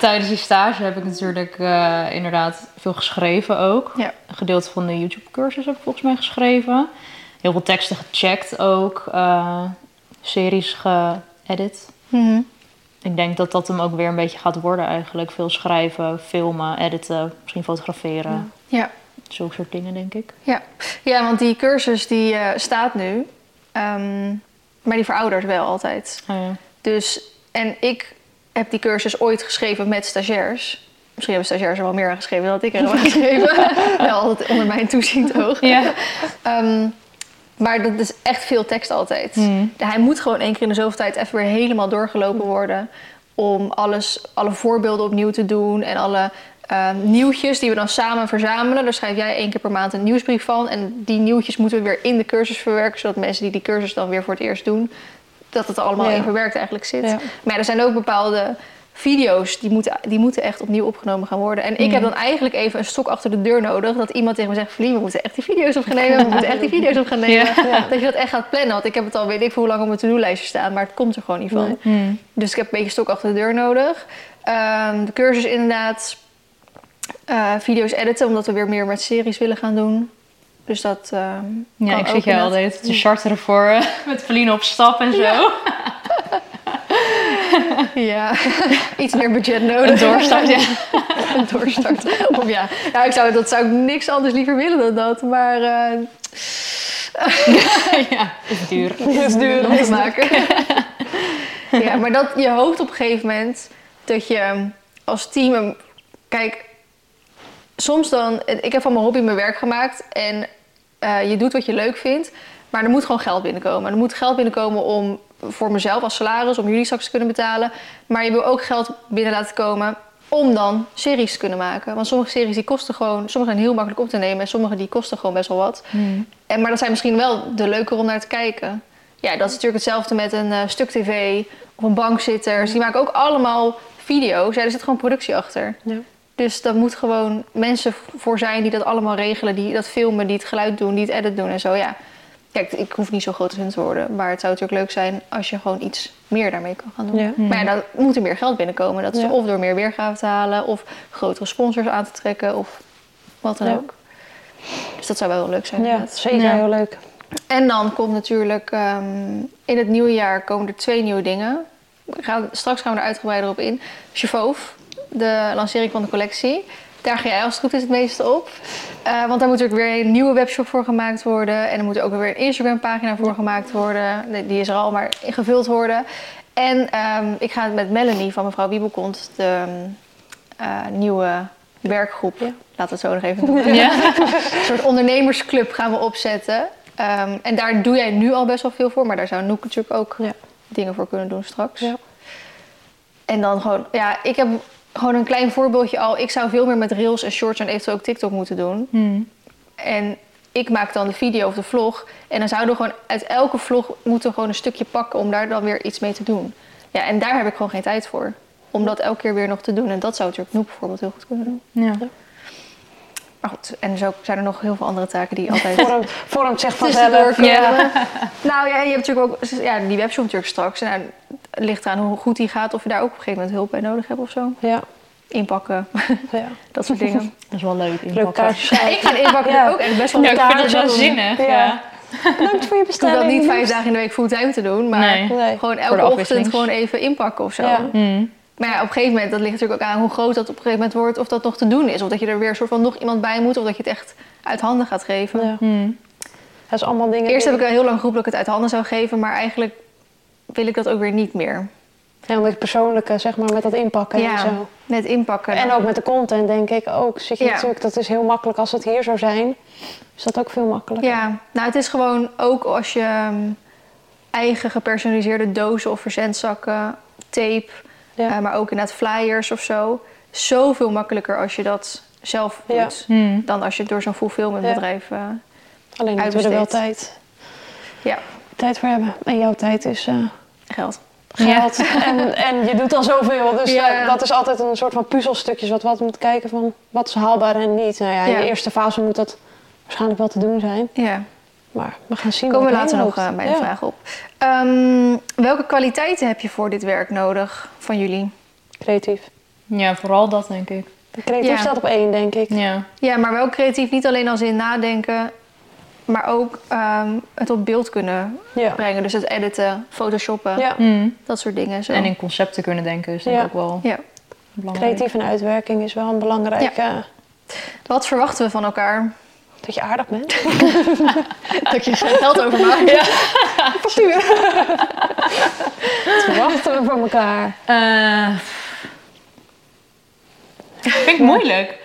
tijdens die stage heb ik natuurlijk eh, inderdaad veel geschreven ook. Ja. Een gedeelte van de YouTube-cursus heb ik volgens mij geschreven. Heel veel teksten gecheckt ook. eh, series geëdit. Mhm. Ik denk dat dat hem ook weer een beetje gaat worden eigenlijk. Veel schrijven, filmen, editen, misschien fotograferen. ja. Zulke soort dingen, denk ik. Ja. ja, want die cursus die eh, staat nu, ehm, maar die veroudert wel altijd. Oh ja. Dus, en ik heb die cursus ooit geschreven met stagiairs. Misschien hebben stagiairs er wel meer aan geschreven dan ik er heb aan geschreven. wel altijd onder mijn toeziend oog. Ja. Ehm, Maar dat is echt veel tekst altijd. Hmm. Hij moet gewoon één keer in de zoveel tijd even weer helemaal doorgelopen worden. Om alles, alle voorbeelden opnieuw te doen. En alle eh, nieuwtjes die we dan samen verzamelen. Daar schrijf jij één keer per maand een nieuwsbrief van. En die nieuwtjes moeten we weer in de cursus verwerken. Zodat mensen die die cursus dan weer voor het eerst doen. Dat het allemaal Ja. in verwerkt eigenlijk zit. Ja. Maar ja, er zijn ook bepaalde video's die moeten, die moeten echt opnieuw opgenomen gaan worden. En ik heb dan eigenlijk even een stok achter de deur nodig. Dat iemand tegen me zegt: Vlie, we moeten echt die video's op gaan nemen. We moeten echt die video's op gaan nemen. Dat je dat echt gaat plannen. Want ik heb het al weet ik hoe lang op mijn to-do-lijstje staan. Maar het komt er gewoon niet van. Hmm. Dus ik heb een beetje stok achter de deur nodig. Ehm, de cursus inderdaad. Eh, video's editen, omdat we weer meer met series willen gaan doen. Dus dat ehm, Ja, ik zit jou inderdaad. altijd te charteren voor eh, met Feline op stap en zo. Ja, iets meer budget nodig. Een doorstart, ja. een doorstart. Of ja, ja ik zou, dat zou ik niks anders liever willen dan dat. Maar eh ja, is duur. het is duur om te maken. ja, maar dat, je hoopt op een gegeven moment dat je als team... Kijk, soms dan... Ik heb van mijn hobby mijn werk gemaakt. En eh, je doet wat je leuk vindt. Maar er moet gewoon geld binnenkomen. Er moet geld binnenkomen om voor mezelf als salaris... om jullie straks te kunnen betalen. Maar je wil ook geld binnen laten komen om dan series te kunnen maken. Want sommige series die kosten gewoon... Sommige zijn heel makkelijk op te nemen... en sommige die kosten gewoon best wel wat. Hmm. En, maar dat zijn misschien wel de leuker om naar te kijken. Ja, dat is natuurlijk hetzelfde met een eh, stuk tv of een bankzitters. Die maken ook allemaal video's. Ja, er zit gewoon productie achter. Ja. Dus daar moet gewoon mensen voor zijn die dat allemaal regelen. Die dat filmen, die het geluid doen, die het edit doen en zo. Ja, kijk, ik hoef niet zo groot als hun te worden. Maar het zou natuurlijk leuk zijn als je gewoon iets meer daarmee kan gaan doen. Ja. Maar ja, dan moet er meer geld binnenkomen. Dat is Ja. of door meer weergave te halen... of grotere sponsors aan te trekken of wat dan ook. Dus dat zou wel heel leuk zijn. Ja, zeker heel leuk. En dan komt natuurlijk ehm, in het nieuwe jaar komen er twee nieuwe dingen. Gaan, straks gaan we er uitgebreider op in. Chevoof, de lancering van de collectie. Daar ga jij als het goed is het meeste op. Eh, want daar moet natuurlijk weer een nieuwe webshop voor gemaakt worden. En er moet ook weer een Instagram pagina voor gemaakt worden. Die- is er al, maar ingevuld worden. En ehm, ik ga met Melanie van mevrouw Wiebelkont de eh, nieuwe werkgroep, Ja. laat het zo nog even noemen. Ja. Een soort ondernemersclub gaan we opzetten. Ehm, en daar doe jij nu al best wel veel voor, maar daar zou Noek natuurlijk ook Ja. dingen voor kunnen doen straks. En dan gewoon, ja, ik heb gewoon een klein voorbeeldje al. Ik zou veel meer met reels en shorts en eventueel ook TikTok moeten doen. Hmm. En ik maak dan de video of de vlog. En dan zouden we gewoon uit elke vlog moeten we gewoon een stukje pakken om daar dan weer iets mee te doen. Ja, en daar heb ik gewoon geen tijd voor. Om dat elke keer weer nog te doen. En dat zou natuurlijk Noek bijvoorbeeld heel goed kunnen doen. Ja. Maar goed, en zo zijn er nog heel veel andere taken die altijd Vormt, vormt zich vanzelf. Ja. Nou ja, je hebt natuurlijk ook ja, die webshop natuurlijk straks. En nou, het ligt eraan hoe goed die gaat. Of je daar ook op een gegeven moment hulp bij nodig hebt of zo. Ja, Inpakken, ja. dat soort dingen. Dat is wel leuk. Inpakken. kaartjes. Ja, ik vind inpakken Ja. ook echt best wel Ja, leuk. ik vind dat wel zinnig. Ja. Ja. Bedankt voor je Ik hoef bestelling. dat niet vijf dagen in de week fulltime te doen. Maar Nee. Gewoon elke ochtend gewoon even inpakken of zo. Ja. Maar ja, op een gegeven moment, dat ligt natuurlijk ook aan hoe groot dat op een gegeven moment wordt. Of dat nog te doen is. Of dat je er weer soort van nog iemand bij moet. Of dat je het echt uit handen gaat geven. Ja. Hmm. Dat is allemaal dingen. Eerst heb ik wel heel lang geroepen dat ik het uit handen zou geven. Maar eigenlijk wil ik dat ook weer niet meer. Ja, omdat je persoonlijke, zeg maar, met dat inpakken en zo. net inpakken. En ook met de content, denk ik ook. Zit je Ja. natuurlijk, dat is heel makkelijk als het hier zou zijn. Is dat ook veel makkelijker. Ja, nou het is gewoon ook als je ehm, eigen gepersonaliseerde dozen of verzendzakken, tape, Ja. eh, maar ook inderdaad flyers of zo. Zoveel makkelijker als je dat zelf doet. Ja. Hmm. Dan als je het door zo'n fulfillmentbedrijf... eh Alleen moeten we er wel tijd, ja, tijd voor hebben. En jouw tijd is eh, geld. geld. En, en je doet al zoveel. Dus Ja. dat, is altijd een soort van puzzelstukjes wat we altijd moeten kijken van wat is haalbaar en niet. Nou ja, in de eerste fase moet dat waarschijnlijk wel te doen zijn. Ja, Maar we gaan zien. komen we later nog eh, bij de Ja. vraag op. Ehm, welke kwaliteiten heb je voor dit werk nodig van jullie? Creatief. ja, vooral dat denk ik. Creatief Ja. staat op één, denk ik. Ja. Ja, maar wel creatief. Niet alleen als in nadenken, maar ook ehm, het op beeld kunnen Ja. brengen. Dus het editen, photoshoppen, ja. Hmm. dat soort dingen. Zo. En in concepten kunnen denken is denk ik Ja. ook wel Ja. belangrijk. Creatief en uitwerking is wel een belangrijke... Wat verwachten we van elkaar? Dat je aardig bent. Dat je er geld over maakt. Ja. Dat verwachten we van elkaar. Eh, vind ik moeilijk.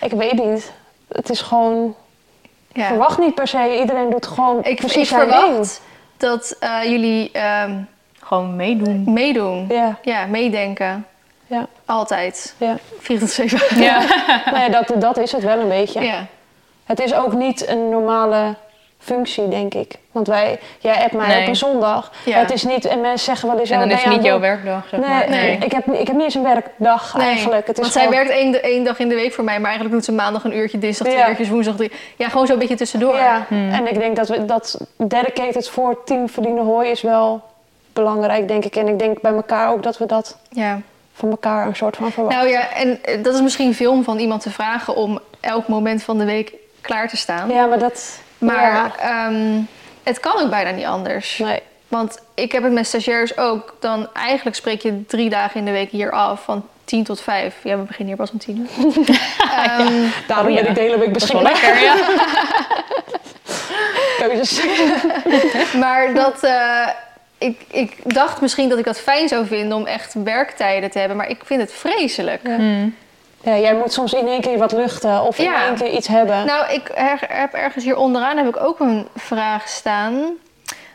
Ik weet niet. Het is gewoon... Ja. verwacht niet per se. Iedereen doet gewoon Ik, precies ik zijn ding. verwacht dat eh, jullie ehm, Gewoon meedoen. meedoen. Ja, Ja, meedenken. ja, Altijd. ja. 24 Ja. nee, dat, dat is het wel een beetje. Ja. Het is ook niet een normale functie, denk ik. Want wij, jij appt mij Nee. op een zondag. Ja. Het is niet, en mensen zeggen wel eens... En dan ja, is het niet jouw werkdag, zeg doen? maar. Nee, nee. Ik, heb, ik heb niet eens een werkdag Nee, eigenlijk. Het is want zij werkt één, één dag in de week voor mij, maar eigenlijk doet ze maandag een uurtje, dinsdag twee Ja. uurtjes, woensdag drie. Ja, gewoon zo'n beetje tussendoor. Ja, Hmm. en ik denk dat we dat dedicated voor team verdienen hooi is wel belangrijk, denk ik. En ik denk bij elkaar ook dat we dat Ja. van elkaar een soort van verwachten. Nou ja, en eh, dat is misschien veel om van iemand te vragen om elk moment van de week klaar te staan. ja, maar dat... Maar ja, ehm, het kan ook bijna niet anders. nee. Want ik heb het met stagiairs ook. Dan eigenlijk spreek je drie dagen in de week hier af. Van tien tot vijf. Ja, we beginnen hier pas om tien uur. Ehm, Daarom Oh, ja. ben ik de hele week Dat is wel beschikbaar. lekker, ja. Keuzes. Maar dat... eh, ik, ik dacht misschien dat ik dat fijn zou vinden om echt werktijden te hebben. Maar ik vind het vreselijk. Hmm. Ja, jij moet soms in één keer wat luchten of in Ja. één keer iets hebben. Nou, ik er- heb ergens hier onderaan heb ik ook een vraag staan.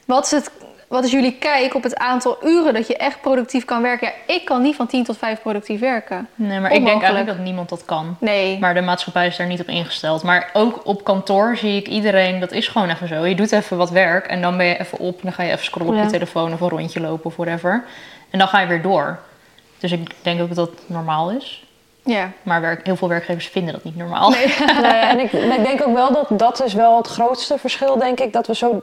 Wat is, het, wat is jullie kijk op het aantal uren dat je echt productief kan werken? Ja, ik kan niet van 10 tot 5 productief werken. Nee, maar ik denk eigenlijk dat niemand dat kan. Nee. Maar de maatschappij is daar niet op ingesteld. Maar ook op kantoor zie ik iedereen, dat is gewoon even zo. Je doet even wat werk en dan ben je even op. Dan ga je even scrollen op je telefoon of een rondje lopen of whatever. En dan ga je weer door. Dus ik denk ook dat dat normaal is. Ja. Maar werk, heel veel werkgevers vinden dat niet normaal. Nee. Nee, en ik, maar ik denk ook wel dat dat is wel het grootste verschil, denk ik. Dat we zo...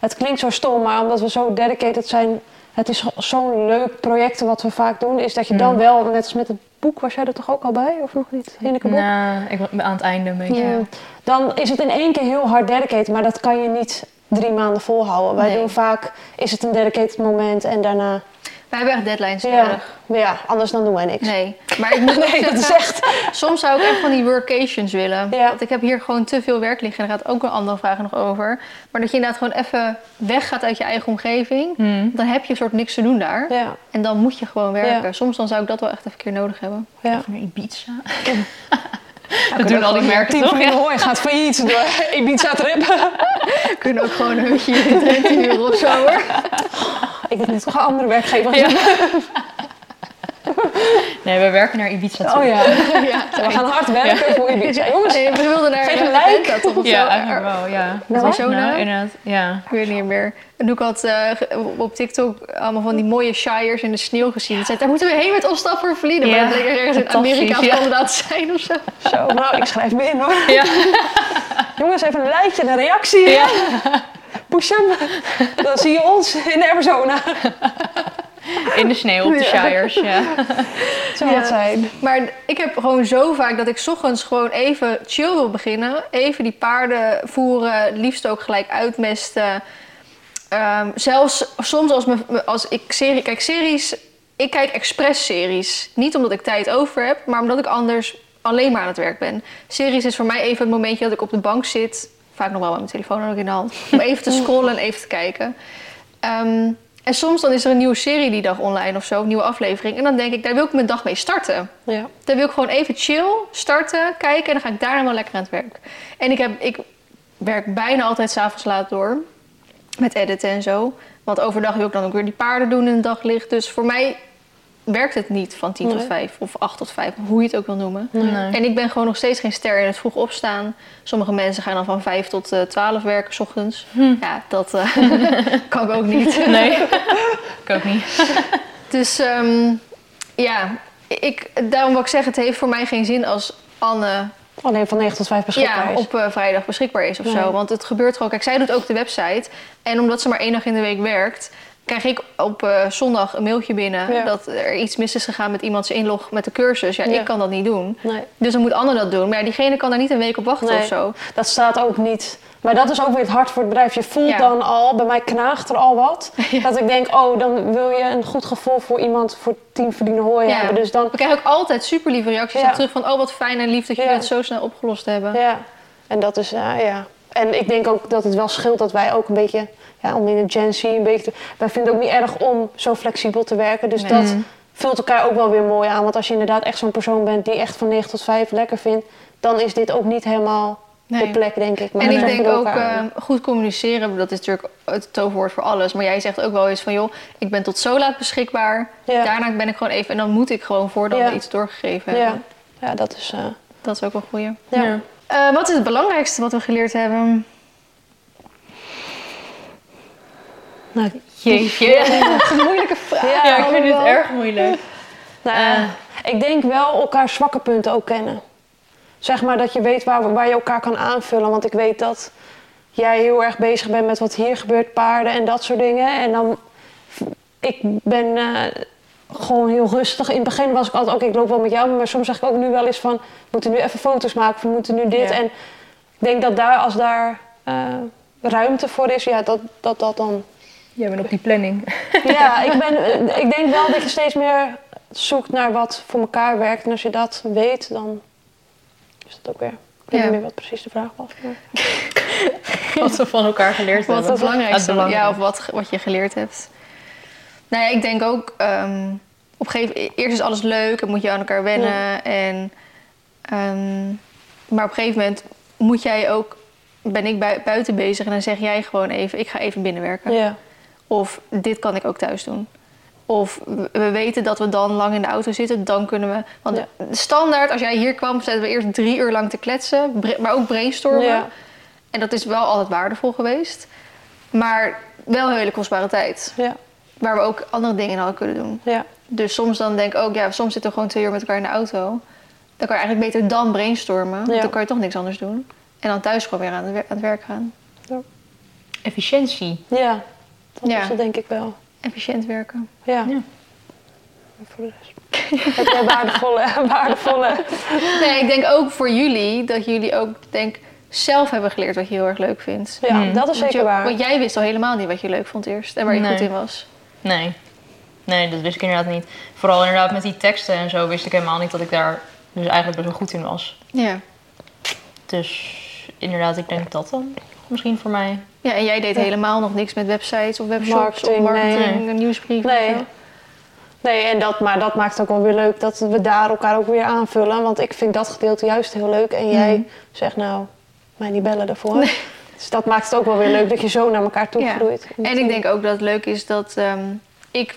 Het klinkt zo stom, maar omdat we zo dedicated zijn... Het is zo'n leuk project wat we vaak doen. Is dat je dan Mm. wel, net als met het boek... Was jij er toch ook al bij? Of nog niet? Hinneke boek? Nou, ik ben aan het einde een beetje. Ja. Dan is het in één keer heel hard dedicated, maar dat kan je niet drie maanden volhouden. Wij Nee. doen vaak, is het een dedicated moment en daarna... Wij hebben echt deadlines Ja, nodig. maar ja anders dan doen wij niks. Nee. Maar ik moet Nee, dat is zeggen, echt... soms zou ik echt van die workations willen. Ja. Want ik heb hier gewoon te veel werk liggen. En daar gaat ook een andere vraag nog over. Maar dat je inderdaad gewoon even weggaat uit je eigen omgeving. Hmm. Dan heb je een soort niks te doen daar. Ja, En dan moet je gewoon werken. Soms dan zou ik dat wel echt even een keer nodig hebben. ja. Van Ibiza. We dat doen al die merken toch? Ja. Hooi gaat failliet door Ibiza trip. We kunnen ook gewoon een hutje in Drenthe huren of zo hoor. Ik niet, toch een andere werkgever. Ja. Nee, we werken naar Ibiza toe. Oh ja, ja. we gaan hard werken voor Ibiza. Jongens, Nee, we wilden naar Geen een toch of Ja, zo. eigenlijk wel, ja. Nou, naam? inderdaad, ja. Ik weet niet meer. En ook had eh, ge- op TikTok allemaal van die mooie shires in de sneeuw gezien. Zei, daar moeten we heen met ons stap voor verliezen. Maar Ja, dat ergens in Amerika ja. Te zijn of zo. zo, nou, ik schrijf me in hoor. Ja. Jongens, even een lijntje, een reactie. Ja. Push hem. Dan zie je ons in Arizona. In de sneeuw op de Ja. Shires, ja. Zou Ja. het zijn. Maar ik heb gewoon zo vaak dat ik 's ochtends gewoon even chill wil beginnen. Even die paarden voeren, liefst ook gelijk uitmesten. Ehm, zelfs soms als, me, me- als ik serie, kijk series, ik kijk expres series. Niet omdat ik tijd over heb, maar omdat ik anders alleen maar aan het werk ben. Series is voor mij even het momentje dat ik op de bank zit. Vaak nog wel met mijn telefoon ook in de hand. Om even te scrollen en even te kijken. Ehm, en soms dan is er een nieuwe serie die dag online of zo, een nieuwe aflevering. En dan denk ik, daar wil ik mijn dag mee starten. Ja. Dan wil ik gewoon even chill starten, kijken en dan ga ik daarna wel lekker aan het werk. En ik, heb, ik werk bijna altijd s'avonds laat door met editen en zo. Want overdag wil ik dan ook weer die paarden doen in het daglicht. Dus voor mij werkt het niet van 10 tot Nee. 5 of 8 tot 5, hoe je het ook wil noemen. Nee. En ik ben gewoon nog steeds geen ster in het vroeg opstaan. Sommige mensen gaan dan van 5 tot eh 12 werken, s ochtends. Ja, dat eh, kan ik ook niet. Nee, ik ook niet. Dus ehm, ja, ik, daarom wil ik zeggen, het heeft voor mij geen zin als Anne Alleen van 9 tot 5 beschikbaar ja, is. op eh, vrijdag beschikbaar is of Nee. zo. Want het gebeurt gewoon. Kijk, zij doet ook de website. En omdat ze maar één dag in de week werkt, krijg ik op eh, zondag een mailtje binnen Ja. dat er iets mis is gegaan met iemands inlog met de cursus. Ja, Ja. ik kan dat niet doen. Nee. Dus dan moet Anne dat doen. Maar ja, diegene kan daar niet een week op wachten Nee. of zo. Dat staat ook niet. Maar dat is ook weer het hart voor het bedrijf. Je voelt dan al, bij mij knaagt er al wat. Dat ik denk, oh, dan wil je een goed gevoel voor iemand, voor team verdienen hoor Ja. hebben. Dus dan, We krijgen ook altijd super lieve reacties terug van... oh, wat fijn en lief dat jullie het zo snel opgelost hebben. ja. En dat is, ja, ja. En ik denk ook dat het wel scheelt dat wij ook een beetje, ja, om in een Gen Z een beetje... te- wij vinden het ook niet erg om zo flexibel te werken. Dus Nee. dat Mm. vult elkaar ook wel weer mooi aan. Want als je inderdaad echt zo'n persoon bent die echt van 9 tot 5 lekker vindt... dan is dit ook niet helemaal Nee. de plek, denk ik. Maar en ik denk ook eh, goed communiceren, dat is natuurlijk het toverwoord voor alles. Maar jij zegt ook wel eens van, joh, ik ben tot zo laat beschikbaar. Ja. Daarna ben ik gewoon even, en dan moet ik gewoon voordat Ja. we iets doorgegeven ja. hebben. ja, dat is... eh, Dat is ook wel een goeie. ja. Ja. Eh, wat is het belangrijkste wat we geleerd hebben? Nou, Jeetje. Een moeilijke vraag. Ja, Ja, ik vind het erg moeilijk. Nou, ja, ik denk wel elkaar zwakke punten ook kennen. Zeg maar dat je weet waar, waar je elkaar kan aanvullen. Want ik weet dat jij heel erg bezig bent met wat hier gebeurt, paarden en dat soort dingen. En dan, ik ben eh, gewoon heel rustig. In het begin was ik altijd, oké, ik loop wel met jou. Maar soms zeg ik ook nu wel eens van, we moeten nu even foto's maken. We moeten nu dit. Ja. En ik denk dat daar, als daar eh, ruimte voor is, ja, dat dat, dat dan Jij bent op die planning. ja, ik, ben, eh, ik denk wel dat je steeds meer zoekt naar wat voor elkaar werkt. En als je dat weet, dan is dat ook weer. Ik weet Ja. niet meer wat precies de vraag was. maar- Wat we van elkaar geleerd Wat hebben. het belangrijkste ja, of wat, wat je geleerd hebt. Nou ja, ik denk ook, ehm, op gegeven eerst is alles leuk en moet je aan elkaar wennen. En, ehm, maar op een gegeven moment moet jij ook, ben ik bui- buiten bezig en dan zeg jij gewoon even, ik ga even binnenwerken. Ja, Of dit kan ik ook thuis doen. Of we- we weten dat we dan lang in de auto zitten, dan kunnen we. Want Ja. standaard, als jij hier kwam, zaten we eerst drie uur lang te kletsen, maar ook brainstormen. ja, En dat is wel altijd waardevol geweest. Maar wel een hele kostbare tijd. ja, Waar we ook andere dingen in hadden kunnen doen. ja, Dus soms dan denk ik ook, ja, soms zitten we gewoon twee uur met elkaar in de auto. Dan kan je eigenlijk beter dan brainstormen. Want Ja. dan kan je toch niks anders doen. En dan thuis gewoon weer aan het, wer- aan het werk gaan. Efficiëntie. ja. Dat Ja. is het denk ik wel. Efficiënt werken. Ja. Ja. Voor de rest. Heb jij waardevolle, waardevolle... Nee, ik denk ook voor jullie dat jullie ook denk zelf hebben geleerd wat je heel erg leuk vindt. Ja, Hmm. dat is zeker je- waar. Want jij wist al helemaal niet wat je leuk vond eerst en waar je Nee. goed in was. Nee. Nee, dat wist ik inderdaad niet. Vooral inderdaad met die teksten en zo wist ik helemaal niet dat ik daar dus eigenlijk best wel goed in was. Ja. Dus inderdaad, ik denk dat dan misschien voor mij. Ja, en jij deed Ja. helemaal nog niks met websites of webshops Marketing, of marketing, nee. nieuwsbrieven. Nee. of zo. Nee, en dat, maar dat maakt het ook wel weer leuk dat we daar elkaar ook weer aanvullen. Want ik vind dat gedeelte juist heel leuk. En jij Mhm. zegt nou, mij niet bellen daarvoor. Dus dat maakt het ook wel weer leuk dat je zo naar elkaar toe Ja. groeit. En ik denk ook dat het leuk is dat ehm, ik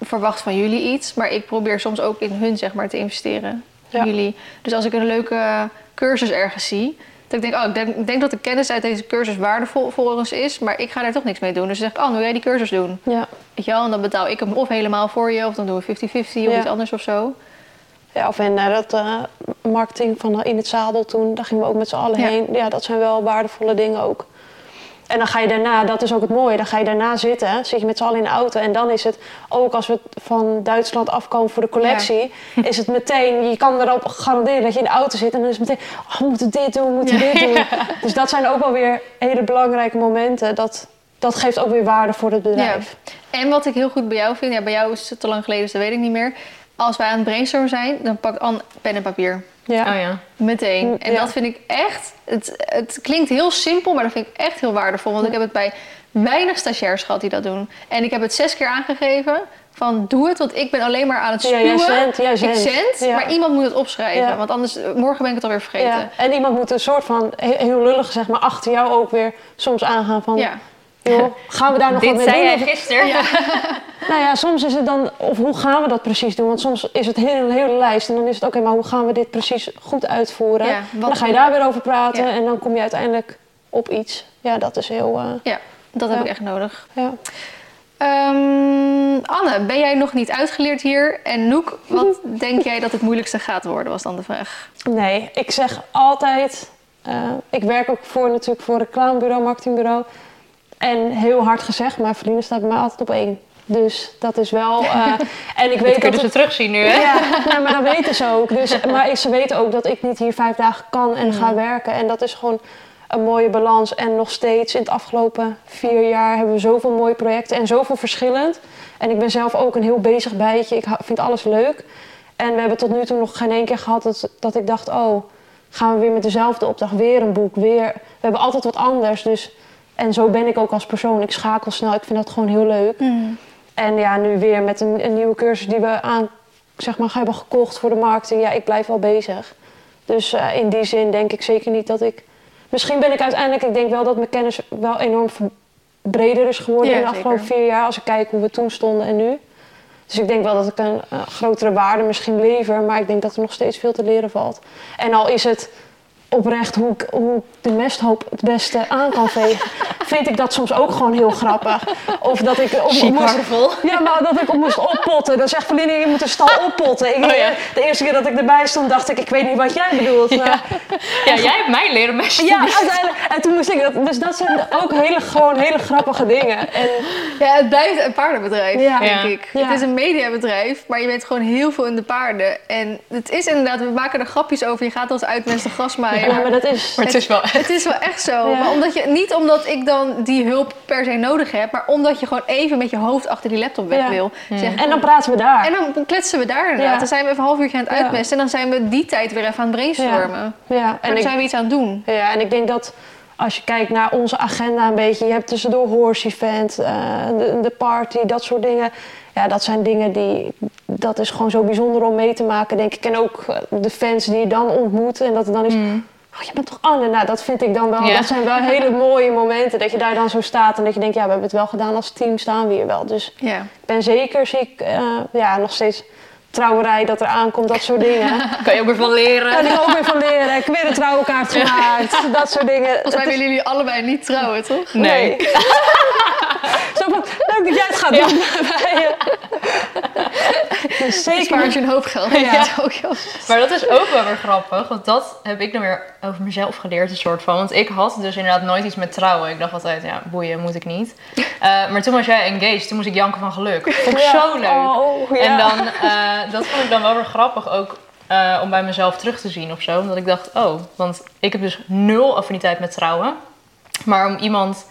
verwacht van jullie iets, maar ik probeer soms ook in hun zeg maar te investeren. Ja. Jullie. Dus als ik een leuke cursus ergens zie, dat ik denk, oh, ik denk, ik denk dat de kennis uit deze cursus waardevol voor ons is, maar ik ga daar toch niks mee doen. Dus dan zeg ik, oh, wil jij die cursus doen? Ja. Weet je wel, en dan betaal ik hem of helemaal voor je, of dan doen we 50-50 of Ja. iets anders of zo. Ja, of en naar dat eh, marketing van In het Zadel toen, daar gingen we ook met z'n allen Ja. heen. Ja, dat zijn wel waardevolle dingen ook. En dan ga je daarna, dat is ook het mooie, dan ga je daarna zitten, zit je met z'n allen in de auto. En dan is het, ook als we van Duitsland afkomen voor de collectie, is het meteen, je kan erop garanderen dat je in de auto zit. En dan is het meteen, oh, we moeten dit doen, we moeten dit doen. Dus dat zijn ook wel weer hele belangrijke momenten. Dat, dat geeft ook weer waarde voor het bedrijf. En wat ik heel goed bij jou vind, ja, bij jou is het te lang geleden, dus dat weet ik niet meer. Als wij aan het brainstormen zijn, dan pakt Anne pen en papier. Ja. Oh ja. Meteen. Mm, En ja. dat vind ik echt. Het, het klinkt heel simpel, maar dat vind ik echt heel waardevol. Want ik heb het bij weinig stagiairs gehad die dat doen. En ik heb het zes keer aangegeven van doe het, want ik ben alleen maar aan het Ja, spuwen. jij zendt, jij ik zend, Ja. maar iemand moet het opschrijven. Ja. Want anders, morgen ben ik het alweer vergeten. Ja. En iemand moet een soort van, he- heel lullig zeg maar, achter jou ook weer soms aangaan van... Ja. Joh, gaan we daar nog Dit wat mee zei doen? jij gisteren. Nou ja, soms is het dan, of hoe gaan we dat precies doen? Want soms is het heel, een hele lijst en dan is het oké, maar hoe gaan we dit precies goed uitvoeren? Ja, dan ga je daar weer over praten Ja. en dan kom je uiteindelijk op iets. Ja, dat is heel, eh, Ja, dat heb Ja. ik echt nodig. ja. Ehm, Anne, ben jij nog niet uitgeleerd hier? En Noek, wat denk jij dat het moeilijkste gaat worden, was dan de vraag. Nee, ik zeg altijd, eh, ik werk ook voor natuurlijk voor een reclamebureau, marketingbureau. En heel hard gezegd, maar verdienen staat bij mij altijd op één. Dus dat is wel, eh, en ik weet Dat kunnen het- ze terugzien nu, hè? Ja, nou, maar dat weten ze ook. Dus, maar ze weten ook dat ik niet hier vijf dagen kan en ga werken. En dat is gewoon een mooie balans. En nog steeds in het afgelopen vier jaar hebben we zoveel mooie projecten en zoveel verschillend. En ik ben zelf ook een heel bezig bijtje. Ik vind alles leuk. En we hebben tot nu toe nog geen één keer gehad dat, dat ik dacht... oh, gaan we weer met dezelfde opdracht, weer een boek, weer... We hebben altijd wat anders, dus... En zo ben ik ook als persoon. Ik schakel snel. Ik vind dat gewoon heel leuk. En ja, nu weer met een, een nieuwe cursus die we aan, zeg maar, hebben gekocht voor de marketing. Ja, ik blijf wel bezig. Dus eh, in die zin denk ik zeker niet dat ik misschien ben ik uiteindelijk, ik denk wel dat mijn kennis wel enorm breder is geworden Ja, in de afgelopen zeker. vier jaar. Als ik kijk hoe we toen stonden en nu. Dus ik denk wel dat ik een eh, grotere waarde misschien lever, maar ik denk dat er nog steeds veel te leren valt. En al is het oprecht hoe ik, hoe ik de mesthoop het beste aan kan vegen, vind ik dat soms ook gewoon heel grappig. Of dat ik op, Chic, moest, ja, maar dat ik op moest oppotten. Dan zegt Verlinde, je moet de stal oppotten. Ik, Oh ja. De eerste keer dat ik erbij stond, dacht ik, ik weet niet wat jij bedoelt. Maar- Ja, jij hebt mij leren mesten. ja, uiteindelijk. En toen moest ik dat. Dus dat zijn ook hele, gewoon hele grappige dingen. En Ja, het blijft een paardenbedrijf, Ja. denk ik. Ja. Het is een mediabedrijf, maar je bent gewoon heel veel in de paarden. En het is inderdaad, we maken er grapjes over. Je gaat als uitmesten gras ja, maar dat is. Maar het is wel echt. Het is wel echt zo. Ja. Maar omdat je, niet omdat ik dan die hulp per se nodig heb, maar omdat je gewoon even met je hoofd achter die laptop weg Ja. wil. Zeg, En dan praten we daar. en dan kletsen we daar inderdaad. Ja. Dan zijn we even een half uurtje aan het uitmesten. En dan zijn we die tijd weer even aan het brainstormen. ja, En en dan zijn we iets aan het doen. ja, en ik denk dat als je kijkt naar onze agenda een beetje, je hebt tussendoor horse event, eh, de, de party, dat soort dingen. Ja, dat zijn dingen die, dat is gewoon zo bijzonder om mee te maken, denk ik. En ook eh, de fans die je dan ontmoet en dat het dan is, oh, je bent toch Anne? Nou, dat vind ik dan wel, Ja. dat zijn wel hele mooie momenten. Dat je daar dan zo staat en dat je denkt, ja, we hebben het wel gedaan als team, staan we hier wel. Dus Ja. ik ben zeker, zie ik, eh, ja, nog steeds trouwerij dat er aankomt, dat soort dingen. Kan je ook weer van leren. Daar heb ik ook weer van leren. Ik heb weer een trouwenkaart gemaakt. Dat soort dingen. Volgens mij willen jullie allebei niet trouwen, toch? Nee. Zo van, leuk dat jij het gaat doen. Dus Zeker spaart je een hoop geld. Ja. Ja. ook heel- Maar dat is ook wel weer grappig, want dat heb ik dan weer over mezelf geleerd, een soort van. Want ik had dus inderdaad nooit iets met trouwen. Ik dacht altijd, ja, boeien, moet ik niet. Eh, maar toen was jij engaged, toen moest ik janken van geluk. Vond ik Ja. zo leuk. Oh, ja. En dan, eh, dat vond ik dan wel weer grappig ook eh, om bij mezelf terug te zien of zo. Omdat ik dacht, oh, want ik heb dus nul affiniteit met trouwen. Maar om iemand,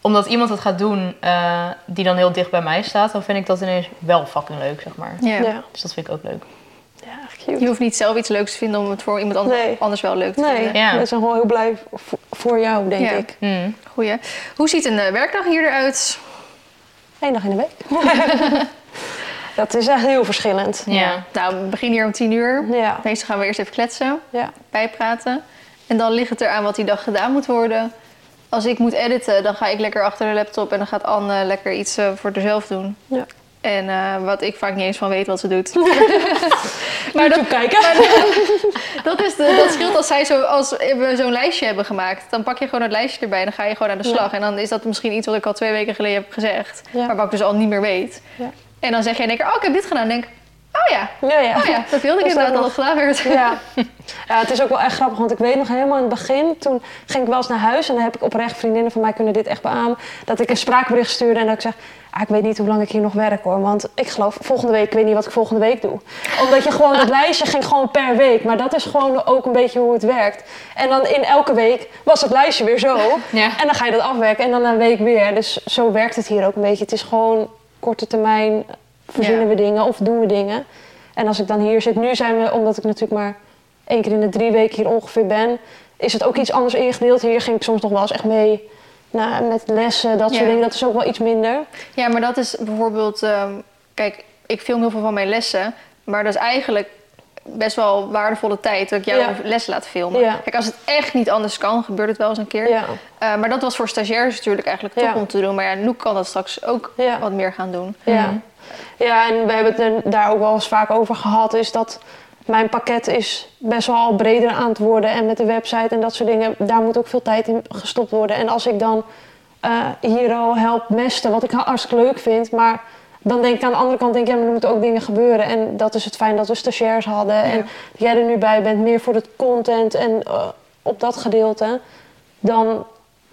omdat iemand het gaat doen eh, die dan heel dicht bij mij staat, dan vind ik dat ineens wel fucking leuk, zeg maar. Ja. Ja, Dus dat vind ik ook leuk. ja echt cute. Je hoeft niet zelf iets leuks te vinden om het voor iemand anders, Nee. anders wel leuk te Nee, vinden. Ja. dat is gewoon heel blij voor- jou, denk Ja. ik. Hmm. Goeie. Hoe ziet een werkdag hier eruit? Eén dag in de week. dat is echt heel verschillend. Ja. Nou, we beginnen hier om tien uur. Ja, Meestal gaan we eerst even kletsen, ja. bijpraten. En dan ligt het eraan wat die dag gedaan moet worden. Als ik moet editen, dan ga ik lekker achter de laptop en dan gaat Anne lekker iets eh, voor haarzelf doen. Ja. En eh, wat ik vaak niet eens van weet wat ze doet. maar dat, kijken. dat, is de, dat scheelt als, zij zo, als we zo'n lijstje hebben gemaakt. Dan pak je gewoon het lijstje erbij en dan ga je gewoon aan de slag. En dan is dat misschien iets wat ik al twee weken geleden heb gezegd. Ja. Maar wat ik dus al niet meer weet. Ja. En dan zeg jij één keer, oh ik heb dit gedaan. En denk ik, oh ja, Ja, ja. oh ja, dat wilde ik inderdaad het gedaan werd. Ja. ja, het is ook wel echt grappig, want ik weet nog helemaal in het begin, toen ging ik wel eens naar huis en dan heb ik oprecht vriendinnen van mij kunnen dit echt beamen, dat ik een spraakbericht stuurde en dat ik zeg, ah, ik weet niet hoe lang ik hier nog werk hoor, want ik geloof volgende week, ik weet niet wat ik volgende week doe. Omdat je gewoon, dat lijstje ging gewoon per week, maar dat is gewoon ook een beetje hoe het werkt. En dan in elke week was het lijstje weer zo Ja. en dan ga je dat afwerken en dan een week weer. Dus zo werkt het hier ook een beetje. Het is gewoon korte termijn verzinnen Ja. we dingen of doen we dingen. En als ik dan hier zit, nu zijn we, omdat ik natuurlijk maar één keer in de drie weken hier ongeveer ben, is het ook iets anders ingedeeld. Hier ging ik soms nog wel eens echt mee nou, met lessen, dat soort Ja. dingen. Dat is ook wel iets minder. Ja, maar dat is bijvoorbeeld... ehm, kijk, ik film heel veel van mijn lessen. Maar dat is eigenlijk best wel waardevolle tijd dat ik jou Ja. les laat filmen. Ja. Kijk, als het echt niet anders kan, gebeurt het wel eens een keer. Ja. Eh, maar dat was voor stagiairs natuurlijk eigenlijk top om te doen. Maar ja, Noek kan dat straks ook wat meer gaan doen. Ja. ja, en we hebben het daar ook wel eens vaak over gehad, is dat mijn pakket is best wel al breder aan het worden. En met de website en dat soort dingen, daar moet ook veel tijd in gestopt worden. En als ik dan eh, hier al help mesten, wat ik hartstikke leuk vind, maar dan denk ik aan de andere kant, denk ik, ja, maar er moeten ook dingen gebeuren. En dat is het fijn dat we stagiairs hadden en dat jij er nu bij bent, meer voor het content en eh, op dat gedeelte. Dan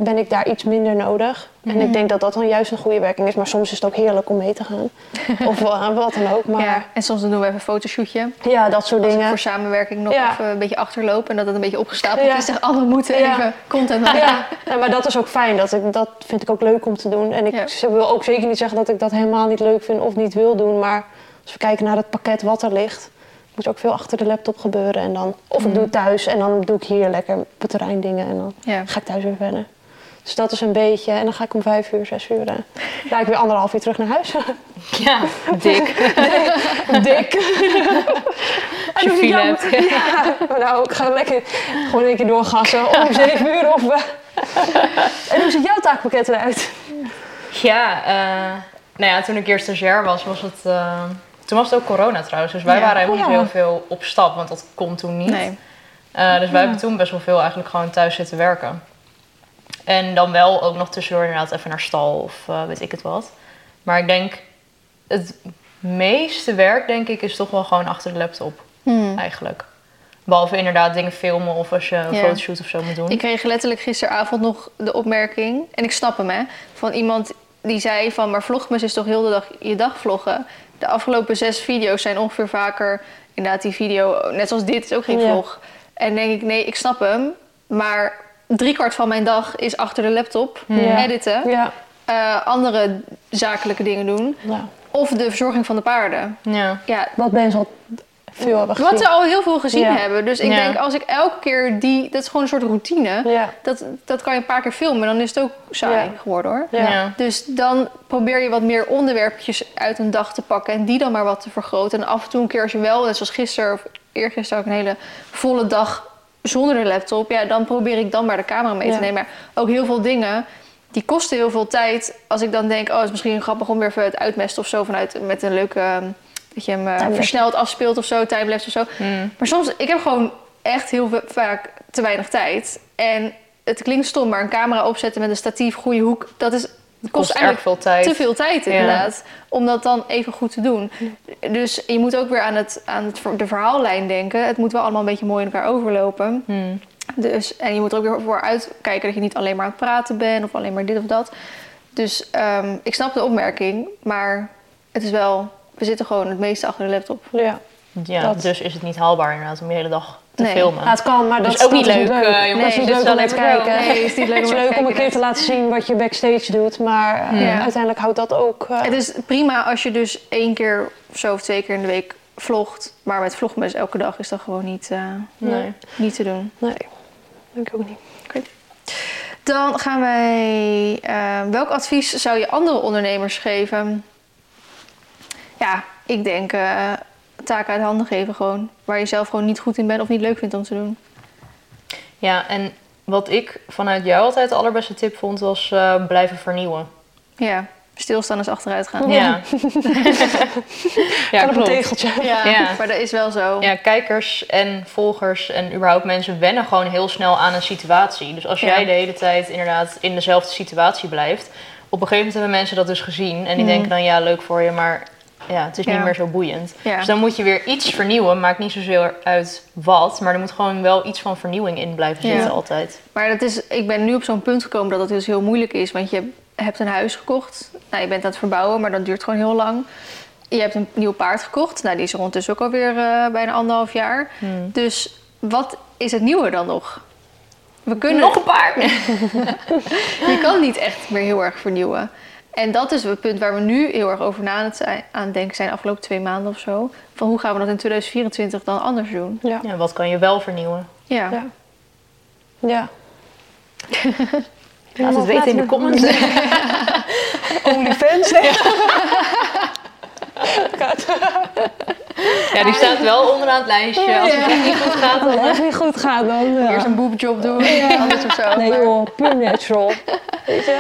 ben ik daar iets minder nodig. En ik denk dat dat dan juist een goede werking is. Maar soms is het ook heerlijk om mee te gaan. of eh, wat dan ook. Maar Ja. ja, En soms doen we even een fotoshootje. dat soort Als dingen. voor samenwerking nog Ja. even een beetje achterloop. En dat het een beetje opgestapeld Ja. is. Zeg, we moeten Ja. even content maken. Ja, ja, maar dat is ook fijn. Dat, ik, dat vind ik ook leuk om te doen. En ik Ja. wil ook zeker niet zeggen dat ik dat helemaal niet leuk vind of niet wil doen. Maar als we kijken naar het pakket wat er ligt, moet ook veel achter de laptop gebeuren. En dan, of ik doe het thuis en dan doe ik hier lekker op het terrein dingen. En dan Ja. ga ik thuis weer verder. Dus dat is een beetje. En dan ga ik om vijf uur, zes uur. eh, ga ik weer anderhalf uur terug naar huis. Ja, dik. Dik. Als je file hebt. Ja, nou, ik ga lekker gewoon een keer doorgassen om zeven uur of... eh. En hoe ziet jouw taakpakket eruit? Ja, eh, nou ja, toen ik eerst stagiair was, was het... eh, toen was het ook corona trouwens. Dus wij Ja. waren helemaal Oh, niet ja. heel veel op stap, want dat kon toen niet. Nee. Eh, dus wij hebben toen best wel veel eigenlijk gewoon thuis zitten werken. En dan wel ook nog tussendoor inderdaad even naar stal of eh, weet ik het wat. Maar ik denk, het meeste werk denk ik is toch wel gewoon achter de laptop Hmm. eigenlijk. Behalve inderdaad dingen filmen of als je een Ja. fotoshoot of zo moet doen. Ik kreeg letterlijk gisteravond nog de opmerking, en ik snap hem hè, van iemand die zei van, maar vlogmas is toch heel de dag je dag vloggen. De afgelopen zes video's zijn ongeveer vaker, inderdaad die video, net zoals dit is ook geen Ja. vlog. En denk ik, nee, ik snap hem, maar driekwart van mijn dag is achter de laptop, Ja. editen, Ja. eh, andere zakelijke dingen doen, ja. of de verzorging van de paarden. Ja. Ja, Wat mensen al veel hebben gezien. wat ze al heel veel gezien Ja. hebben. Dus ik Ja. denk, als ik elke keer die, dat is gewoon een soort routine. Ja. Dat, dat kan je een paar keer filmen, dan is het ook saai geworden hoor. Dus dan probeer je wat meer onderwerpjes uit een dag te pakken en die dan maar wat te vergroten. En af en toe een keer als je wel, net zoals gisteren of eergisteren ook een hele volle dag zonder de laptop, ja, dan probeer ik dan maar de camera mee te nemen. Maar ook heel veel dingen, die kosten heel veel tijd. Als ik dan denk, oh, het is misschien grappig om weer even het uitmesten of zo vanuit met een leuke, ehm, dat je hem eh, versneld afspeelt of zo, timelapse of zo. Mm. Maar soms, ik heb gewoon echt heel vaak te weinig tijd. En het klinkt stom, maar een camera opzetten met een statief, goede hoek, dat is, kost, Kost erg eigenlijk veel tijd. te veel tijd Ja. inderdaad. Om dat dan even goed te doen. Dus je moet ook weer aan, het, aan het, de verhaallijn denken. Het moet wel allemaal een beetje mooi in elkaar overlopen. Mm. Dus, en je moet er ook weer voor uitkijken dat je niet alleen maar aan het praten bent of alleen maar dit of dat. Dus ehm, ik snap de opmerking, maar het is wel, we zitten gewoon het meeste achter de laptop. Ja. Ja, Dat- dus is het niet haalbaar inderdaad om je hele dag te Nee. filmen. Ja, het kan, maar dat is ook niet dat leuk, eh, jongens. dat is niet leuk dus om te kijken. Nee, is niet leuk Het is om leuk een keer te laten zien wat je backstage doet, maar eh, Ja. uiteindelijk houdt dat ook... eh, Het is prima als je dus één keer of zo of twee keer in de week vlogt. Maar met vlogmes elke dag is dat gewoon niet, Nee. niet te doen. Nee, denk ik ook niet. Dan gaan wij... welk advies zou je andere ondernemers geven? Ja, ik denk taken uit handen geven gewoon. Waar je zelf gewoon niet goed in bent of niet leuk vindt om te doen. Ja, en wat ik vanuit jou altijd de allerbeste tip vond, was eh, blijven vernieuwen. Ja, stilstaan is achteruit gaan. Ja, ja Kan op een klopt. tegeltje. Ja, Ja. maar dat is wel zo. Ja, kijkers en volgers en überhaupt mensen wennen gewoon heel snel aan een situatie. Dus als Ja. jij de hele tijd inderdaad in dezelfde situatie blijft, op een gegeven moment hebben mensen dat dus gezien en die denken dan ja, leuk voor je, maar ja, het is Ja. niet meer zo boeiend. Ja. Dus dan moet je weer iets vernieuwen, maakt niet zozeer uit wat, maar er moet gewoon wel iets van vernieuwing in blijven Ja. zitten altijd. Maar dat is, ik ben nu op zo'n punt gekomen dat het dus heel moeilijk is. Want je hebt een huis gekocht. Nou, je bent aan het verbouwen, maar dat duurt gewoon heel lang. Je hebt een nieuw paard gekocht. Nou, die is er ondertussen ook alweer eh bijna anderhalf jaar. Hmm. Dus wat is het nieuwe dan nog? We kunnen, Nog een paar! je kan niet echt meer heel erg vernieuwen. En dat is het punt waar we nu heel erg over na aan het, zijn, aan het denken zijn de afgelopen twee maanden of zo. Van hoe gaan we dat in 2024 dan anders doen? Ja. Ja, wat kan je wel vernieuwen? Ja. Ja. Ja. Laat het weten in de comments. Ja, die staat wel onderaan het lijstje. Als het echt niet goed gaat, Als dan... het niet goed gaat, dan... Ja. Eerst een boobjob doen, anders of zo. Nee joh, puur natural. Weet je?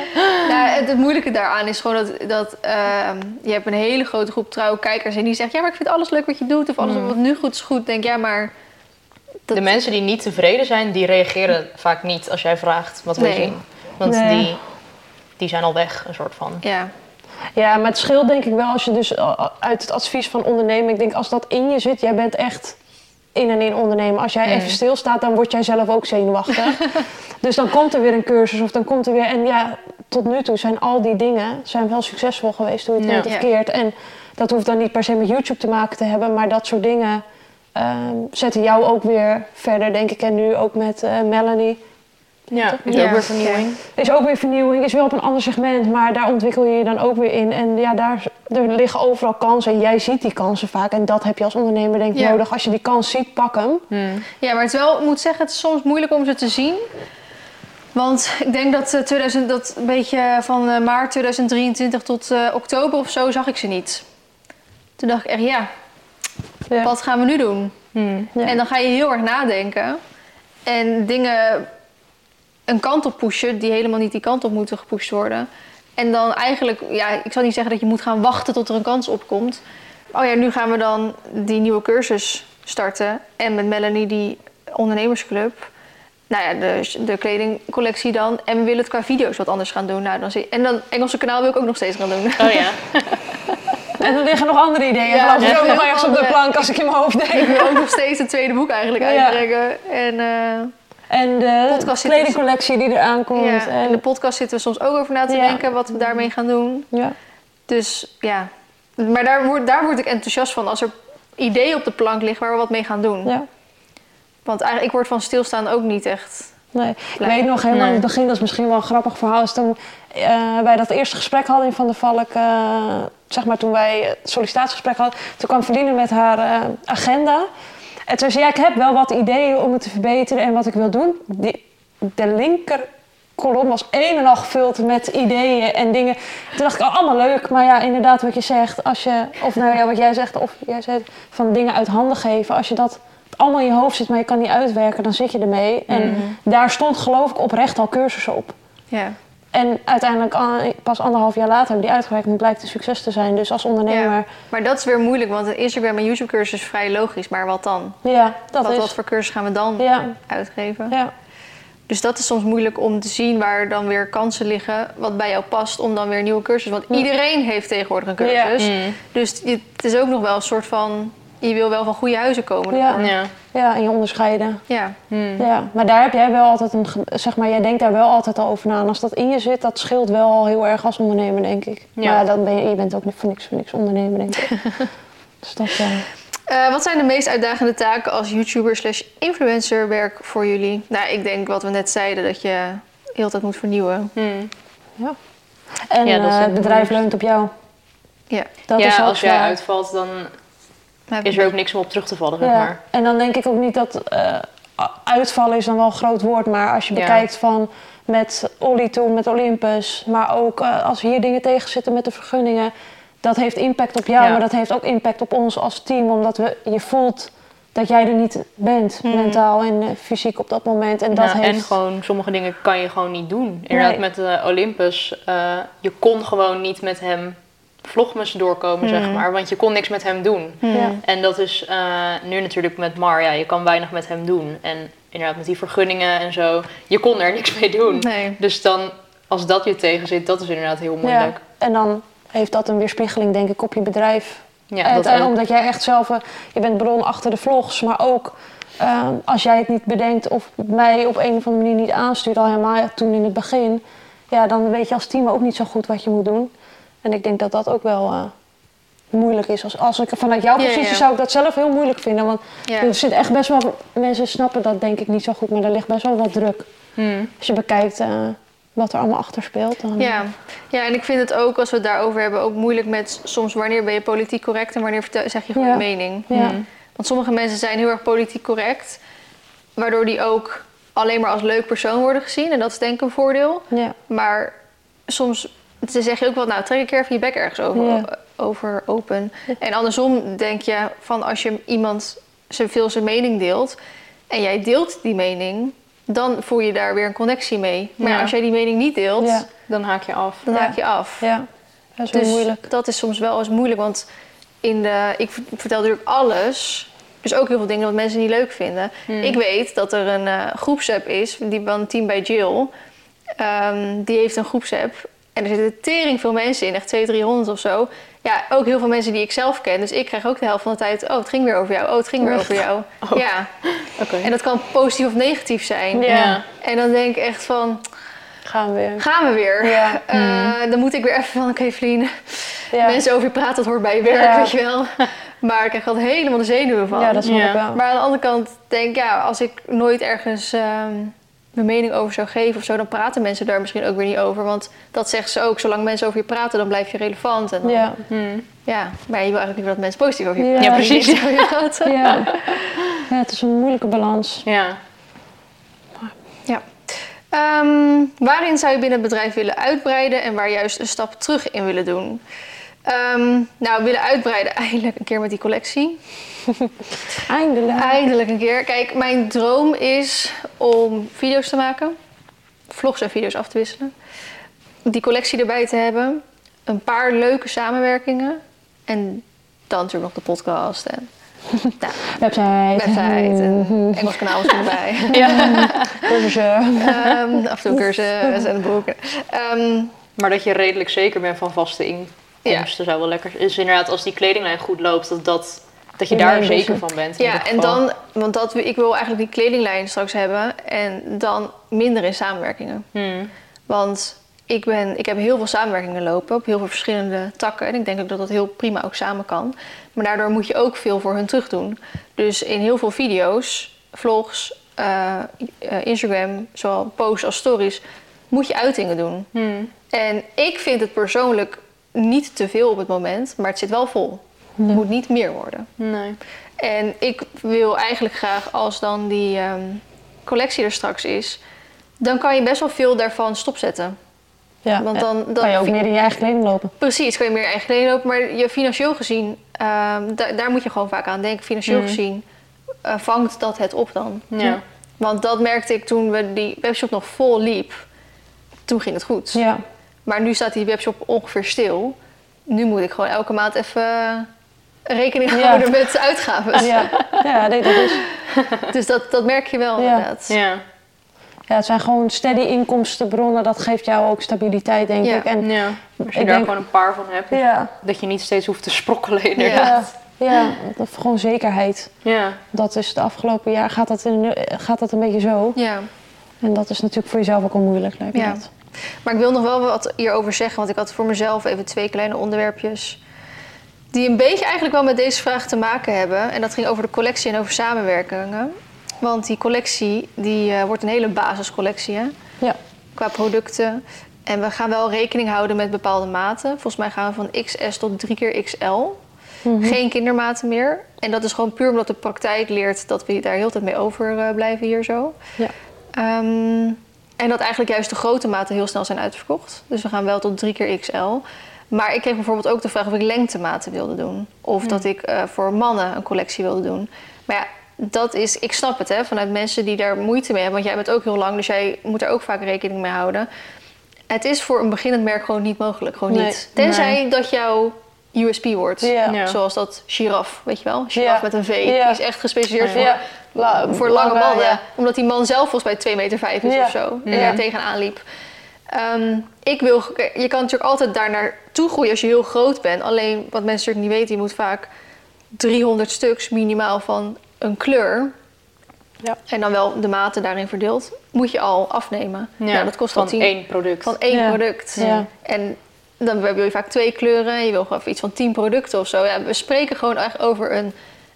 Nou, het, het moeilijke daaraan is gewoon dat, dat ehm, je hebt een hele grote groep trouwe kijkers en die zegt ja, maar ik vind alles leuk wat je doet of alles wat nu goed is goed. Denk ja, maar dat, De mensen die niet tevreden zijn, die reageren vaak niet als jij vraagt wat wil je Nee. zien. Want Nee. die, die zijn al weg, een soort van. ja, Ja, maar het scheelt denk ik wel als je dus uh, uit het advies van ondernemen... Ik denk als dat in je zit, jij bent echt in en in ondernemen. Als jij Mm. even stilstaat, dan word jij zelf ook zenuwachtig. dus dan komt er weer een cursus of dan komt er weer... En ja, tot nu toe zijn al die dingen zijn wel succesvol geweest, hoe je het Ja. of keert. En dat hoeft dan niet per se met YouTube te maken te hebben... maar dat soort dingen ehm, zetten jou ook weer verder, denk ik. En nu ook met eh, Melanie... Ja, is Ja. ook weer vernieuwing. Is ook weer vernieuwing, is wel op een ander segment, maar daar ontwikkel je je dan ook weer in. En ja, daar er liggen overal kansen en jij ziet die kansen vaak. En dat heb je als ondernemer denk ik Ja. nodig. Als je die kans ziet, pak hem. Hmm. ja, maar het is wel, ik moet zeggen, het is soms moeilijk om ze te zien. Want ik denk dat, eh, 2000, dat een beetje van eh, maart 2023 tot eh, oktober of zo zag ik ze niet. Toen dacht ik echt, ja, Ja. wat gaan we nu doen? Hmm. Ja. En dan ga je heel erg nadenken. En dingen een kant op pushen die helemaal niet die kant op moeten gepusht worden. En dan eigenlijk, ja, ik zal niet zeggen dat je moet gaan wachten tot er een kans opkomt. Oh ja, nu gaan we dan die nieuwe cursus starten. En met Melanie die ondernemersclub. Nou ja, de, de kledingcollectie dan. En we willen het qua video's wat anders gaan doen. Nou, dan zie, en dan Engelse kanaal wil ik ook nog steeds gaan doen. Oh ja. En er liggen nog andere ideeën. Ja, er ook nog ergens op de plank als ik in mijn hoofd ik denk. wil ook nog steeds het tweede boek eigenlijk Ja. uitbrengen. En eh, En de Podcast kledingcollectie die eraan komt. ja, in de En, podcast zitten we soms ook over na te Ja. denken wat we daarmee gaan doen. ja. Dus ja, maar daar word, daar word ik enthousiast van als er ideeën op de plank liggen waar we wat mee gaan doen. ja. Want eigenlijk, ik word van stilstaan ook niet echt. Nee, ik weet nog helemaal in het begin, dat is misschien wel een grappig verhaal, is toen eh, wij dat eerste gesprek hadden in Van der Valk, eh, zeg maar toen wij het sollicitatiegesprek hadden, toen kwam Verline met haar eh, agenda. En toen zei ja, ik heb wel wat ideeën om het te verbeteren en wat ik wil doen. Die, de linker kolom was een en al gevuld met ideeën en dingen. Toen dacht ik, oh, allemaal leuk, maar ja, inderdaad wat je zegt, als je, of nou ja, wat jij zegt, of jij zegt, van dingen uit handen geven, als je dat allemaal in je hoofd zit, maar je kan niet uitwerken, dan zit je ermee. En daar stond geloof ik oprecht al cursussen op. Ja. En uiteindelijk, pas anderhalf jaar later hebben die uitgewerkt en het blijkt een succes te zijn. Dus als ondernemer, Ja. Maar dat is weer moeilijk, want een Instagram en YouTube cursus is vrij logisch. Maar wat dan? ja, dat wat, is. wat voor cursus gaan we dan Ja, uitgeven? ja, Dus dat is soms moeilijk om te zien waar dan weer kansen liggen wat bij jou past om dan weer een nieuwe cursus. Want iedereen heeft tegenwoordig een cursus. Mm. Dus het is ook nog wel een soort van. Je wil wel van goede huizen komen. Ja. Ja. ja, en je onderscheiden. ja. Hmm. Ja, maar daar heb jij wel altijd een, zeg maar, jij denkt daar wel altijd al over na. En als dat in je zit, dat scheelt wel al heel erg als ondernemer, denk ik. Ja. Maar dan ben je, je bent ook niet voor niks, voor niks ondernemer, denk ik. dus dat, eh, Eh, wat zijn de meest uitdagende taken als YouTuber slash influencer werk voor jullie? Nou, ik denk wat we net zeiden, dat je heel tijd moet vernieuwen. Hmm. ja. En Ja, eh, het bedrijf leunt op jou. Ja. Dat ja, is als jij uitvalt, dan is er ook niks meer op terug te vallen, Ja, maar. en dan denk ik ook niet dat eh, uitvallen is dan wel een groot woord, maar als je bekijkt van met Olly toen, met Olympus, maar ook eh, als hier dingen tegen zitten met de vergunningen, dat heeft impact op jou, maar dat heeft ook impact op ons als team, omdat we, je voelt dat jij er niet bent, Hmm. mentaal en eh, fysiek op dat moment. En dat heeft... En gewoon, sommige dingen kan je gewoon niet doen. Inderdaad, Nee. met eh, Olympus, je kon gewoon niet met hem vlogmas doorkomen, zeg Hmm. maar. Want je kon niks met hem doen. Ja. En dat is eh, nu natuurlijk met Mar, ja, je kan weinig met hem doen. En inderdaad, met die vergunningen en zo, je kon er niks mee doen. Nee. Dus dan, als dat je tegen zit, dat is inderdaad heel Ja, moeilijk. en dan heeft dat een weerspiegeling, denk ik, op je bedrijf. Ja, En dat en ook. omdat jij echt zelf, eh, je bent bron achter de vlogs, maar ook eh, als jij het niet bedenkt of mij op een of andere manier niet aanstuurt, al helemaal toen in het begin, ja, dan weet je als team ook niet zo goed wat je moet doen. En ik denk dat dat ook wel eh, moeilijk is. Als, als ik vanuit jouw positie ja. zou ik dat zelf heel moeilijk vinden, want Ja. er zit echt best wel, mensen snappen dat denk ik niet zo goed, maar er ligt best wel wat druk. Hmm. Als je bekijkt eh, wat er allemaal achter speelt. Dan, Ja. ja, en ik vind het ook, als we het daarover hebben, ook moeilijk met soms wanneer ben je politiek correct en wanneer zeg je gewoon je mening. Ja. Hmm. Want sommige mensen zijn heel erg politiek correct, waardoor die ook alleen maar als leuk persoon worden gezien. En dat is denk ik een voordeel. ja. Maar soms zeg je ook wel, nou trek een keer even je bek ergens over, Ja. over open. En andersom denk je van als je iemand zijn veel zijn mening deelt en jij deelt die mening, dan voel je daar weer een connectie mee. Maar Ja. als jij die mening niet deelt, Ja. Dan haak je af. dan Ja. haak je af. ja, dat is wel Dus moeilijk. dat is soms wel eens moeilijk, want in de, ik vertel natuurlijk alles. Dus ook heel veel dingen wat mensen niet leuk vinden. Hmm. Ik weet dat er een eh groepsapp is, die van een team bij Jill. Ehm, die heeft een groepsapp. En er zitten tering veel mensen in, echt 200, 300 of zo. Ja, ook heel veel mensen die ik zelf ken. Dus ik krijg ook de helft van de tijd... oh, het ging weer over jou, oh, het ging weer over jou. Oh. Ja, Oké. en dat kan positief of negatief zijn. Ja. En dan denk ik echt van, Gaan we weer. gaan we weer. Ja. Eh, Dan moet ik weer even van, oké Evelien, Ja. mensen over je praten, dat hoort bij je werk, Ja. weet je wel. Maar ik krijg altijd helemaal de zenuwen van. Ja, dat snap ik wel. Maar aan de andere kant denk ik, ja, als ik nooit ergens ehm, mijn mening over zou geven of zo, dan praten mensen daar misschien ook weer niet over. Want dat zeggen ze ook, zolang mensen over je praten, dan blijf je relevant. En dan, ja. Hmm. maar je wil eigenlijk liever dat mensen positief over je Ja. praten. Ja, precies. niet over je praten. Ja. ja, het is een moeilijke balans. Ja. Ja. Ehm, waarin zou je binnen het bedrijf willen uitbreiden en waar juist een stap terug in willen doen? Ehm, nou, we willen uitbreiden eindelijk een keer met die collectie. Eindelijk. Eindelijk een keer. Kijk, mijn droom is om video's te maken. Vlogs en video's af te wisselen. Die collectie erbij te hebben. Een paar leuke samenwerkingen. En dan natuurlijk nog de podcast en nou, Website. website en Engels kanaal misschien erbij. Ja. Cursussen. Ehm, af en toe cursus en een boek. Ehm, Maar dat je redelijk zeker bent van vaste inkomsten zou wel lekker Dus inderdaad, als die kledinglijn goed loopt, dat, dat, dat je daar zeker van bent. ja, en dan, want dat, ik wil eigenlijk die kledinglijn straks hebben en dan minder in samenwerkingen. Hmm. Want ik, ben, ik heb heel veel samenwerkingen lopen op heel veel verschillende takken. En ik denk ook dat dat heel prima ook samen kan. Maar daardoor moet je ook veel voor hun terug doen. Dus in heel veel video's, vlogs, eh, eh, Instagram, zowel posts als stories, moet je uitingen doen. Hmm. En ik vind het persoonlijk niet te veel op het moment, maar het zit wel vol. Het moet niet meer worden. Nee. En ik wil eigenlijk graag, als dan die ehm, collectie er straks is, dan kan je best wel veel daarvan stopzetten. Ja. Want dan, dan kan je ook meer in je eigen kleding lopen. Precies, kan je meer eigen kleding lopen. Maar je financieel gezien, ehm, da- daar moet je gewoon vaak aan denken. Financieel Mm. gezien eh, vangt dat het op dan. Ja. Want dat merkte ik toen we die webshop nog vol liep. Toen ging het goed. Ja. Maar nu staat die webshop ongeveer stil. Nu moet ik gewoon elke maand even rekening Ja. houden met uitgaven. Ja. Ja, nee, dat is. Dus dat, dat merk je wel Ja. inderdaad. Ja. Ja, het zijn gewoon steady inkomstenbronnen. Dat geeft jou ook stabiliteit, denk Ja. ik. En ja. Als je Ik daar denk- gewoon een paar van hebt, ja, dat je niet steeds hoeft te sprokkelen inderdaad. ja, ja, dat gewoon zekerheid. Ja. Dat is de afgelopen jaar gaat dat, in, gaat dat een beetje zo. Ja. En dat is natuurlijk voor jezelf ook al moeilijk, lijkt me Ja. dat. Maar ik wil nog wel wat hierover zeggen, want ik had voor mezelf even twee kleine onderwerpjes. Die een beetje eigenlijk wel met deze vraag te maken hebben. En dat ging over de collectie en over samenwerkingen. Want die collectie die, eh, wordt een hele basiscollectie hè, Ja. qua producten. En we gaan wel rekening houden met bepaalde maten. Volgens mij gaan we van XS tot 3 keer XL. Mhm. Geen kindermaten meer. En dat is gewoon puur omdat de praktijk leert dat we daar heel tijd mee over eh, blijven hier zo. Ja. Ehm, en dat eigenlijk juist de grote maten heel snel zijn uitverkocht. Dus we gaan wel tot 3 keer XL. Maar ik kreeg bijvoorbeeld ook de vraag of ik lengtematen wilde doen. Of dat ik eh, voor mannen een collectie wilde doen. Maar ja, dat is, ik snap het hè, vanuit mensen die daar moeite mee hebben. Want jij bent ook heel lang, dus jij moet er ook vaak rekening mee houden. Het is voor een beginnend merk gewoon niet mogelijk. Gewoon Nee, niet. Tenzij nee. dat jouw USP wordt. Zoals dat giraf, weet je wel? Giraf met een V. Die is echt gespecialiseerd voor. La- voor lange ballen. ja. Omdat die man zelf volgens mij 2 meter vijf is of zo. En daar tegenaan liep. Ehm, ik wil, je kan natuurlijk altijd daar naartoe groeien als je heel groot bent. Alleen wat mensen natuurlijk niet weten, je moet vaak 300 stuks minimaal van een kleur. Ja. En dan wel de maten daarin verdeeld, moet je al afnemen. Ja. Nou, dat kost van al 10 één product. van één Ja. product. Ja. En dan wil je vaak twee kleuren. en Je wil gewoon iets van tien producten of zo. Ja, we spreken gewoon echt over een,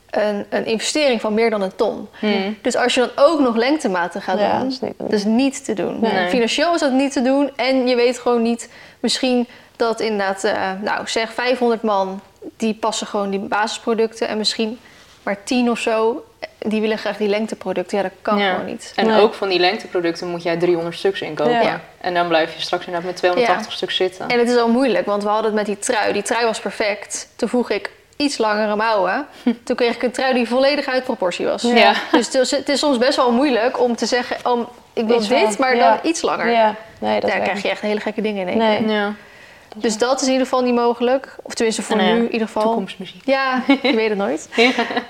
een, een investering van meer dan een ton. Hmm. Dus als je dan ook nog lengtematen gaat Ja, doen, dat is niet- dat is niet te doen. Nee. Financieel is dat niet te doen. En je weet gewoon niet, misschien dat inderdaad, eh, nou zeg 500 man, die passen gewoon die basisproducten. En misschien maar 10 of zo, die willen graag die lengteproducten. Ja, dat kan Ja. gewoon niet. En Nee. ook van die lengteproducten moet jij 300 stuks inkopen. Ja. En dan blijf je straks inderdaad met 280 stuks zitten. En het is al moeilijk, want we hadden het met die trui. Die trui was perfect. Toen vroeg ik iets langere mouwen. Toen kreeg ik een trui die volledig uit proportie was. Ja. Dus het is, het is soms best wel moeilijk om te zeggen... Om, ik wil Iets dit, van- maar ja. dan iets langer. Ja, nee, dat Daar krijg je echt hele gekke dingen in één Nee. keer. Ja. Dus dat is in ieder geval niet mogelijk. Of tenminste voor eh, nu in ieder geval. Toekomstmuziek. Ja, je weet het nooit.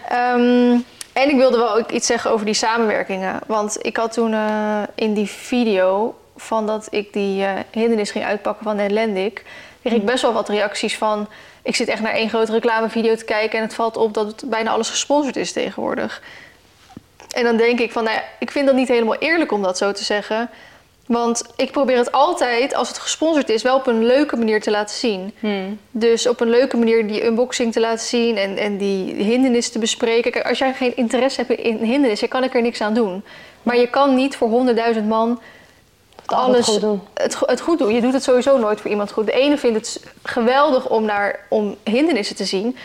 Ehm, en ik wilde wel ook iets zeggen over die samenwerkingen. Want ik had toen eh, in die video van dat ik die eh, hindernis ging uitpakken van Netlandic... kreeg ik best wel wat reacties van... ik zit echt naar één grote reclamevideo te kijken... en het valt op dat het bijna alles gesponsord is tegenwoordig. En dan denk ik van, nou ja, ik vind dat niet helemaal eerlijk om dat zo te zeggen... Want ik probeer het altijd, als het gesponsord is, wel op een leuke manier te laten zien. Hmm. Dus op een leuke manier die unboxing te laten zien en, en die hindernis te bespreken. Kijk, als jij geen interesse hebt in hindernissen, kan ik er niks aan doen. Maar je kan niet voor honderdduizend man Altijd alles goed doen. Het, go- het goed doen. Je doet het sowieso nooit voor iemand goed. De ene vindt het geweldig om, naar, om hindernissen te zien.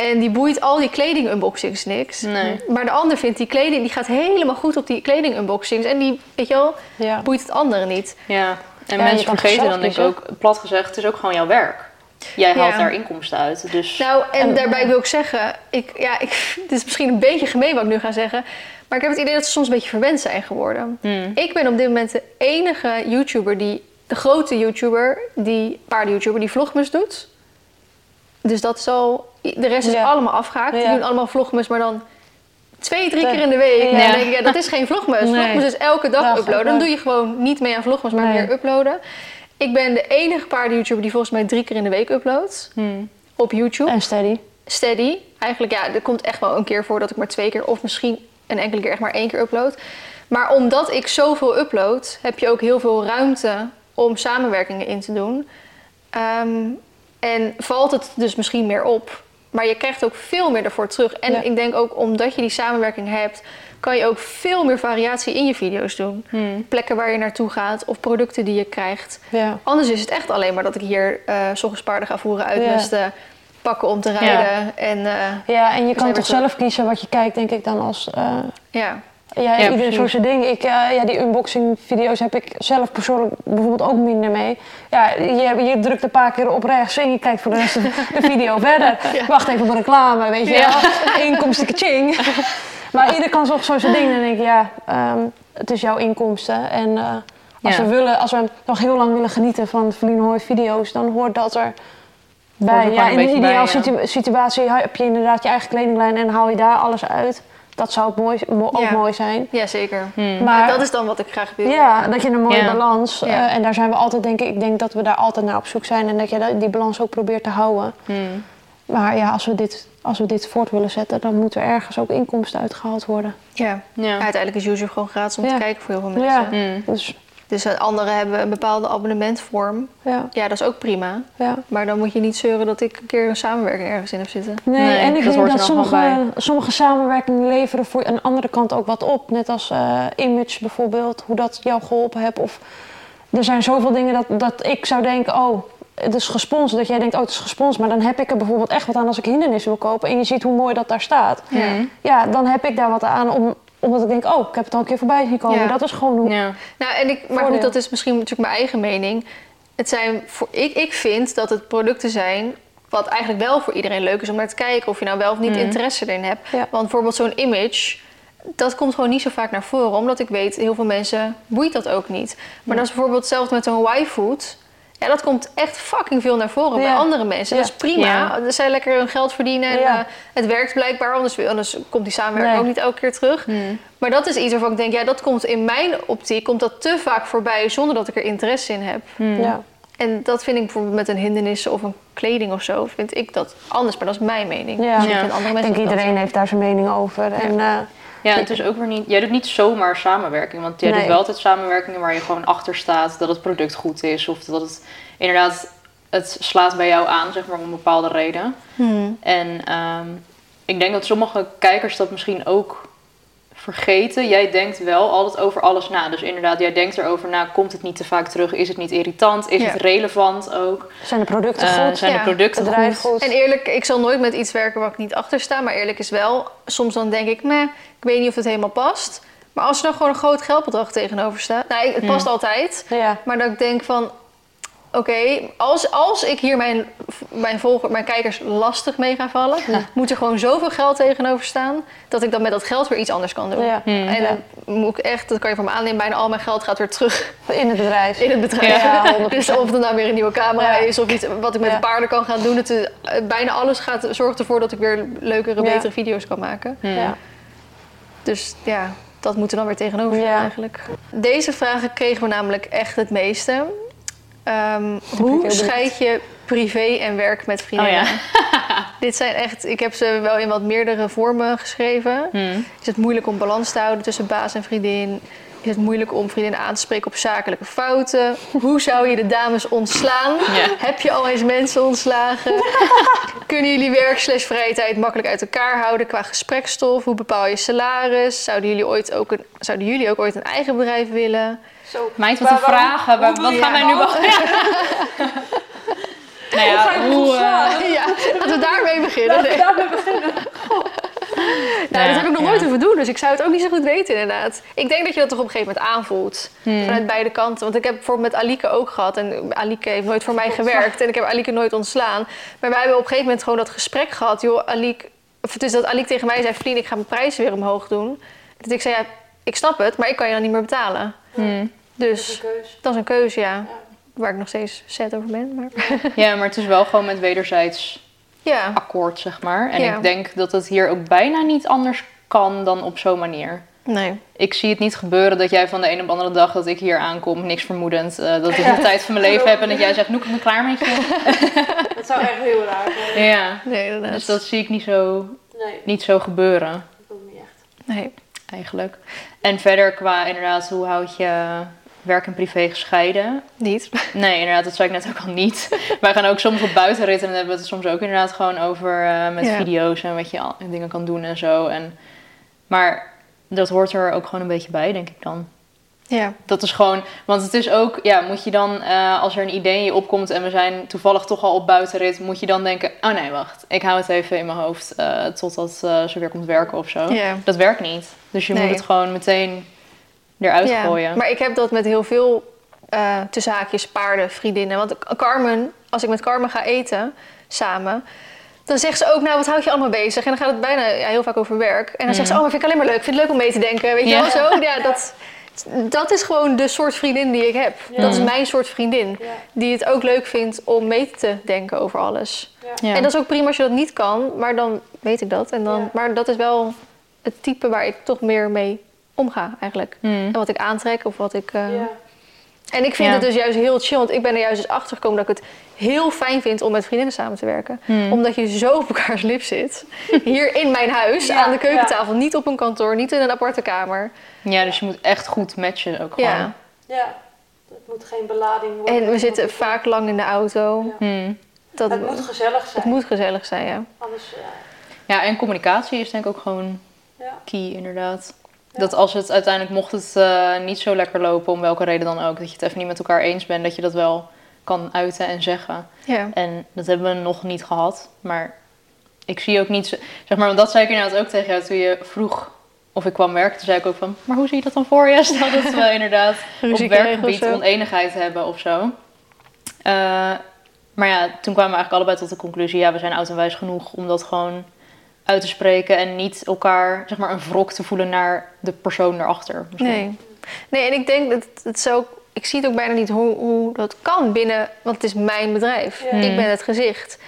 En die boeit al die kleding-unboxings niks. Nee. Maar de ander vindt die kleding, die gaat helemaal goed op die kleding-unboxings. En die, weet je wel, Ja. boeit het andere niet. Ja. En Ja, mensen vergeten dan denk ik ook, plat gezegd, het is ook gewoon jouw werk. jij haalt Ja. daar inkomsten uit. Dus Nou, en En- daarbij wil ik zeggen, ik, ja, ik, dit is misschien een beetje gemeen wat ik nu ga zeggen, maar ik heb het idee dat ze soms een beetje verwend zijn geworden. hmm. Ik ben op dit moment de enige YouTuber die, de grote YouTuber, die paarden-YouTuber, die vlogmas doet. Dus dat is al, de rest is allemaal afgehaakt. Die doen allemaal vlogmas, maar dan twee, drie keer in de week. En Ja. denk ik, ja, dat is geen vlogmas. Nee. Vlogmas is elke dag uploaden. Dan doe je gewoon niet mee aan vlogmas, maar Nee. meer uploaden. Ik ben de enige paarden-YouTuber die volgens mij drie keer in de week uploadt. Hmm. Op YouTube En steady. steady. Eigenlijk, ja, er komt echt wel een keer voor dat ik maar twee keer of misschien een enkele keer echt maar één keer upload. Maar omdat ik zoveel upload, heb je ook heel veel ruimte om samenwerkingen in te doen. Ehm, en valt het dus misschien meer op. Maar je krijgt ook veel meer ervoor terug. En Ja. ik denk ook omdat je die samenwerking hebt, kan je ook veel meer variatie in je video's doen. Hmm. Plekken waar je naartoe gaat of producten die je krijgt. Ja. Anders is het echt alleen maar dat ik hier ochtends paarden ga voeren, uitmesten, pakken om te rijden. En eh, ja, en je kan zijn toch zelf kiezen wat je kijkt, denk ik dan als... eh, ja, Ja, precies. zo zijn ding. Ik, eh, ja, die unboxing video's heb ik zelf persoonlijk bijvoorbeeld ook minder mee. Ja, je, je drukt een paar keer op rechts en je kijkt voor de rest de video verder. Wacht even op een reclame, weet je Ja. wel. Inkomsten, kaching. Maar ieder kan zo, zo zijn ding. En dan denk ik, ja, ehm, het is jouw inkomsten. En eh, als, we willen, als we nog heel lang willen genieten van Feline Hoy video's, dan hoort dat er bij. Ja, in een situ- situatie heb je inderdaad je eigen kledinglijn en haal je daar alles uit. Dat zou het mooi, mo- ook Ja. mooi zijn. ja zeker. Hmm. Maar dat is dan wat ik graag wil. ja, dat je een mooie Ja. balans. eh, Ja. en daar zijn we altijd, denk ik, ik denk dat we daar altijd naar op zoek zijn. En dat je die balans ook probeert te houden. Hmm. Maar ja, als we dit, als we dit voort willen zetten, dan moeten er ergens ook inkomsten uitgehaald worden. Ja. Ja. Uiteindelijk is YouTube gewoon gratis om Ja. te kijken voor heel veel Ja. mensen. Hmm. Dus Dus anderen hebben een bepaalde abonnementvorm. ja, Ja, dat is ook prima. ja. Maar dan moet je niet zeuren dat ik een keer een samenwerking ergens in heb zitten. Nee, Nee, en ik dat denk dat sommige, sommige samenwerkingen leveren voor een andere kant ook wat op. Net als eh, Image bijvoorbeeld, hoe dat jou geholpen heeft. Of er zijn zoveel dingen dat, dat ik zou denken, oh, het is gesponsord. Dat jij denkt, oh, het is gesponsord. Maar dan heb ik er bijvoorbeeld echt wat aan als ik hindernissen wil kopen. En je ziet hoe mooi dat daar staat. Ja. Ja, dan heb ik daar wat aan om, omdat ik denk, oh, ik heb het al een keer voorbij zien komen. Ja. Dat is gewoon hoe... Ja. Nou, en ik, maar Voordeel. goed, dat is misschien natuurlijk mijn eigen mening. Het zijn voor, ik, ik vind dat het producten zijn wat eigenlijk wel voor iedereen leuk is om naar te kijken. Of je nou wel of niet Mhm. interesse erin hebt. Ja. Want bijvoorbeeld zo'n image, dat komt gewoon niet zo vaak naar voren. Omdat ik weet, heel veel mensen boeit dat ook niet. Maar dat is bijvoorbeeld hetzelfde met een Y-food. Ja, dat komt echt fucking veel naar voren bij andere mensen. Ja. Dat is prima. Ja. Zij lekker hun geld verdienen. En eh, het werkt blijkbaar, anders, anders komt die samenwerking Nee. ook niet elke keer terug. Hmm. Maar dat is iets waarvan ik denk, ja, dat komt in mijn optiek komt dat te vaak voorbij zonder dat ik er interesse in heb. Hmm. Ja. En dat vind ik bijvoorbeeld met een hindernissen of een kleding of zo, vind ik dat anders. Maar dat is mijn mening. Ja. Andere Ik denk dat iedereen heeft daar zijn mening over. En, eh, Ja, het is ook weer niet. Jij doet niet zomaar samenwerking. Want jij Nee. doet wel altijd samenwerkingen waar je gewoon achter staat dat het product goed is. Of dat het inderdaad. Het slaat bij jou aan, zeg maar, om een bepaalde reden. Hmm. En ehm, ik denk dat sommige kijkers dat misschien ook vergeten. Jij denkt wel altijd over alles na. Dus inderdaad, jij denkt erover na. Komt het niet te vaak terug? Is het niet irritant? Is Ja. het relevant ook? zijn de producten Eh, goed? zijn Ja. de producten bedrijf goed? goed? En eerlijk, ik zal nooit met iets werken waar ik niet achter sta. Maar eerlijk is wel, soms dan denk ik, meh, ik weet niet of het helemaal past. Maar als er dan gewoon een groot geldbedrag tegenover staat. Nou, het past altijd. Ja. Maar dat ik denk van, oké, als, als ik hier mijn, mijn, volger, mijn kijkers lastig mee ga vallen, moet er gewoon zoveel geld tegenover staan, dat ik dan met dat geld weer iets anders kan doen. Ja. Hmm. En Ja. dan moet ik echt, dat kan je van me aannemen, bijna al mijn geld gaat weer terug In het bedrijf. in het bedrijf. Ja, 100%. Dus of het nou weer een nieuwe camera Ja. is of iets wat ik met Ja. de paarden kan gaan doen. Het, eh, bijna alles gaat, zorgt ervoor dat ik weer leukere, Ja. betere video's kan maken. Hmm. Ja. Dus ja, dat moet er dan weer tegenover staan Ja. eigenlijk. Deze vragen kregen we namelijk echt het meeste. Ehm, hoe scheid je privé en werk met vriendinnen? Oh Dit zijn echt, ik heb ze wel in wat meerdere vormen geschreven. Hmm. Is het moeilijk om balans te houden tussen baas en vriendin? Is het moeilijk om vriendinnen aan te spreken op zakelijke fouten? Hoe zou je de dames ontslaan? Ja. Heb je al eens mensen ontslagen? Kunnen jullie werk slash vrije tijd makkelijk uit elkaar houden qua gesprekstof? Hoe bepaal je salaris? Zouden jullie, ooit ook een, zouden jullie ook ooit een eigen bedrijf willen? Meid, wat een vragen. Wat, wat gaan wij nu beginnen? nou ja, hoe... eh, Ja, laten we daarmee beginnen. Nee. Nou, Ja, dat heb ik nog ja. nooit hoeven doen, dus ik zou het ook niet zo goed weten inderdaad. Ik denk dat je dat toch op een gegeven moment aanvoelt. Hmm. Vanuit beide kanten. Want ik heb bijvoorbeeld met Alike ook gehad. En Alike heeft nooit voor mij gewerkt. En ik heb Alike nooit ontslaan. Maar wij hebben op een gegeven moment gewoon dat gesprek gehad. Joh, Alike... Of het is dat Alike tegen mij zei... Vriend, ik ga mijn prijzen weer omhoog doen. Dat ik zei, ja, ik snap het, maar ik kan je dan niet meer betalen. Hmm. Dat is Dus een keus. dat is een keuze, ja. Ja. Waar ik nog steeds sad over ben. Maar... Ja, maar het is wel gewoon met wederzijds Ja, akkoord, zeg maar. En Ja. ik denk dat het hier ook bijna niet anders kan dan op zo'n manier. nee. Ik zie het niet gebeuren dat jij van de een op de andere dag dat ik hier aankom, niks vermoedend, eh, dat ik Ja. de tijd van mijn leven heb en dat jij zegt, Noek, ik ben klaar met je. Dat zou echt heel raar zijn. Ja, Nee, inderdaad. dus dat zie ik niet zo, Nee, niet zo gebeuren, dat niet echt. Nee. eigenlijk. En verder qua inderdaad, hoe houd je werk en privé gescheiden? Niet. Nee, inderdaad, dat zei ik net ook al niet. Wij gaan ook soms op buitenritten en dan hebben we het soms ook inderdaad gewoon over eh, met Ja. video's en wat je al- dingen kan doen en zo. En, maar dat hoort er ook gewoon een beetje bij, denk ik dan. Ja. Dat is gewoon, want het is ook, ja, moet je dan, eh, als er een idee in je opkomt en we zijn toevallig toch al op buitenrit, moet je dan denken, oh nee, wacht, ik hou het even in mijn hoofd eh, totdat ze weer komt werken of zo. Ja. Dat werkt niet. Dus je Nee. moet het gewoon meteen eruit Ja, gooien. Maar ik heb dat met heel veel eh tussen haakjes paarden, vriendinnen. Want Carmen, als ik met Carmen ga eten samen, dan zegt ze ook, nou, wat houd je allemaal bezig? En dan gaat het bijna ja, heel vaak over werk. En dan zegt ze, oh, maar vind ik alleen maar leuk. Vind het leuk om mee te denken. Weet je Ja. wel zo? Ja, dat, dat is gewoon de soort vriendin die ik heb. Ja. Dat is mijn soort vriendin. Die het ook leuk vindt om mee te denken over alles. En dat is ook prima als je dat niet kan, maar dan weet ik dat. En dan. Maar dat is wel het type waar ik toch meer mee omga eigenlijk. Hmm. En wat ik aantrek of wat ik... eh, Ja. En ik vind Ja. het dus juist heel chill, want ik ben er juist eens achter gekomen dat ik het heel fijn vind om met vriendinnen samen te werken. Hmm. Omdat je zo op elkaars lip zit. Hier in mijn huis, Ja, aan de keukentafel, niet op een kantoor, niet in een aparte kamer. Ja, dus je moet echt goed matchen ook gewoon. Ja. ja, het moet geen belading worden. En we zitten vaak lang in de auto. Ja. Hmm. Dat, Het moet gezellig zijn. het moet gezellig zijn, ja. Anders, ja. Ja, en communicatie is denk ik ook gewoon ja. key inderdaad. Dat als het uiteindelijk, mocht het eh, niet zo lekker lopen, om welke reden dan ook, dat je het even niet met elkaar eens bent, dat je dat wel kan uiten en zeggen. ja. En dat hebben we nog niet gehad, maar ik zie ook niet, zo- zeg maar, want dat zei ik inderdaad ook tegen jou toen je vroeg of ik kwam werken. Toen zei ik ook van, maar hoe zie je dat dan voor je? Stel dat we inderdaad op werkgebied oneenigheid hebben of zo. Eh, maar ja, toen kwamen we eigenlijk allebei tot de conclusie, ja, we zijn oud en wijs genoeg om dat gewoon uit te spreken en niet elkaar, zeg maar, een wrok te voelen naar de persoon erachter. misschien. Nee. Nee, en ik denk dat het zo... Ik zie het ook bijna niet hoe, hoe dat kan binnen... Want het is mijn bedrijf. Ja. Ik ben het gezicht.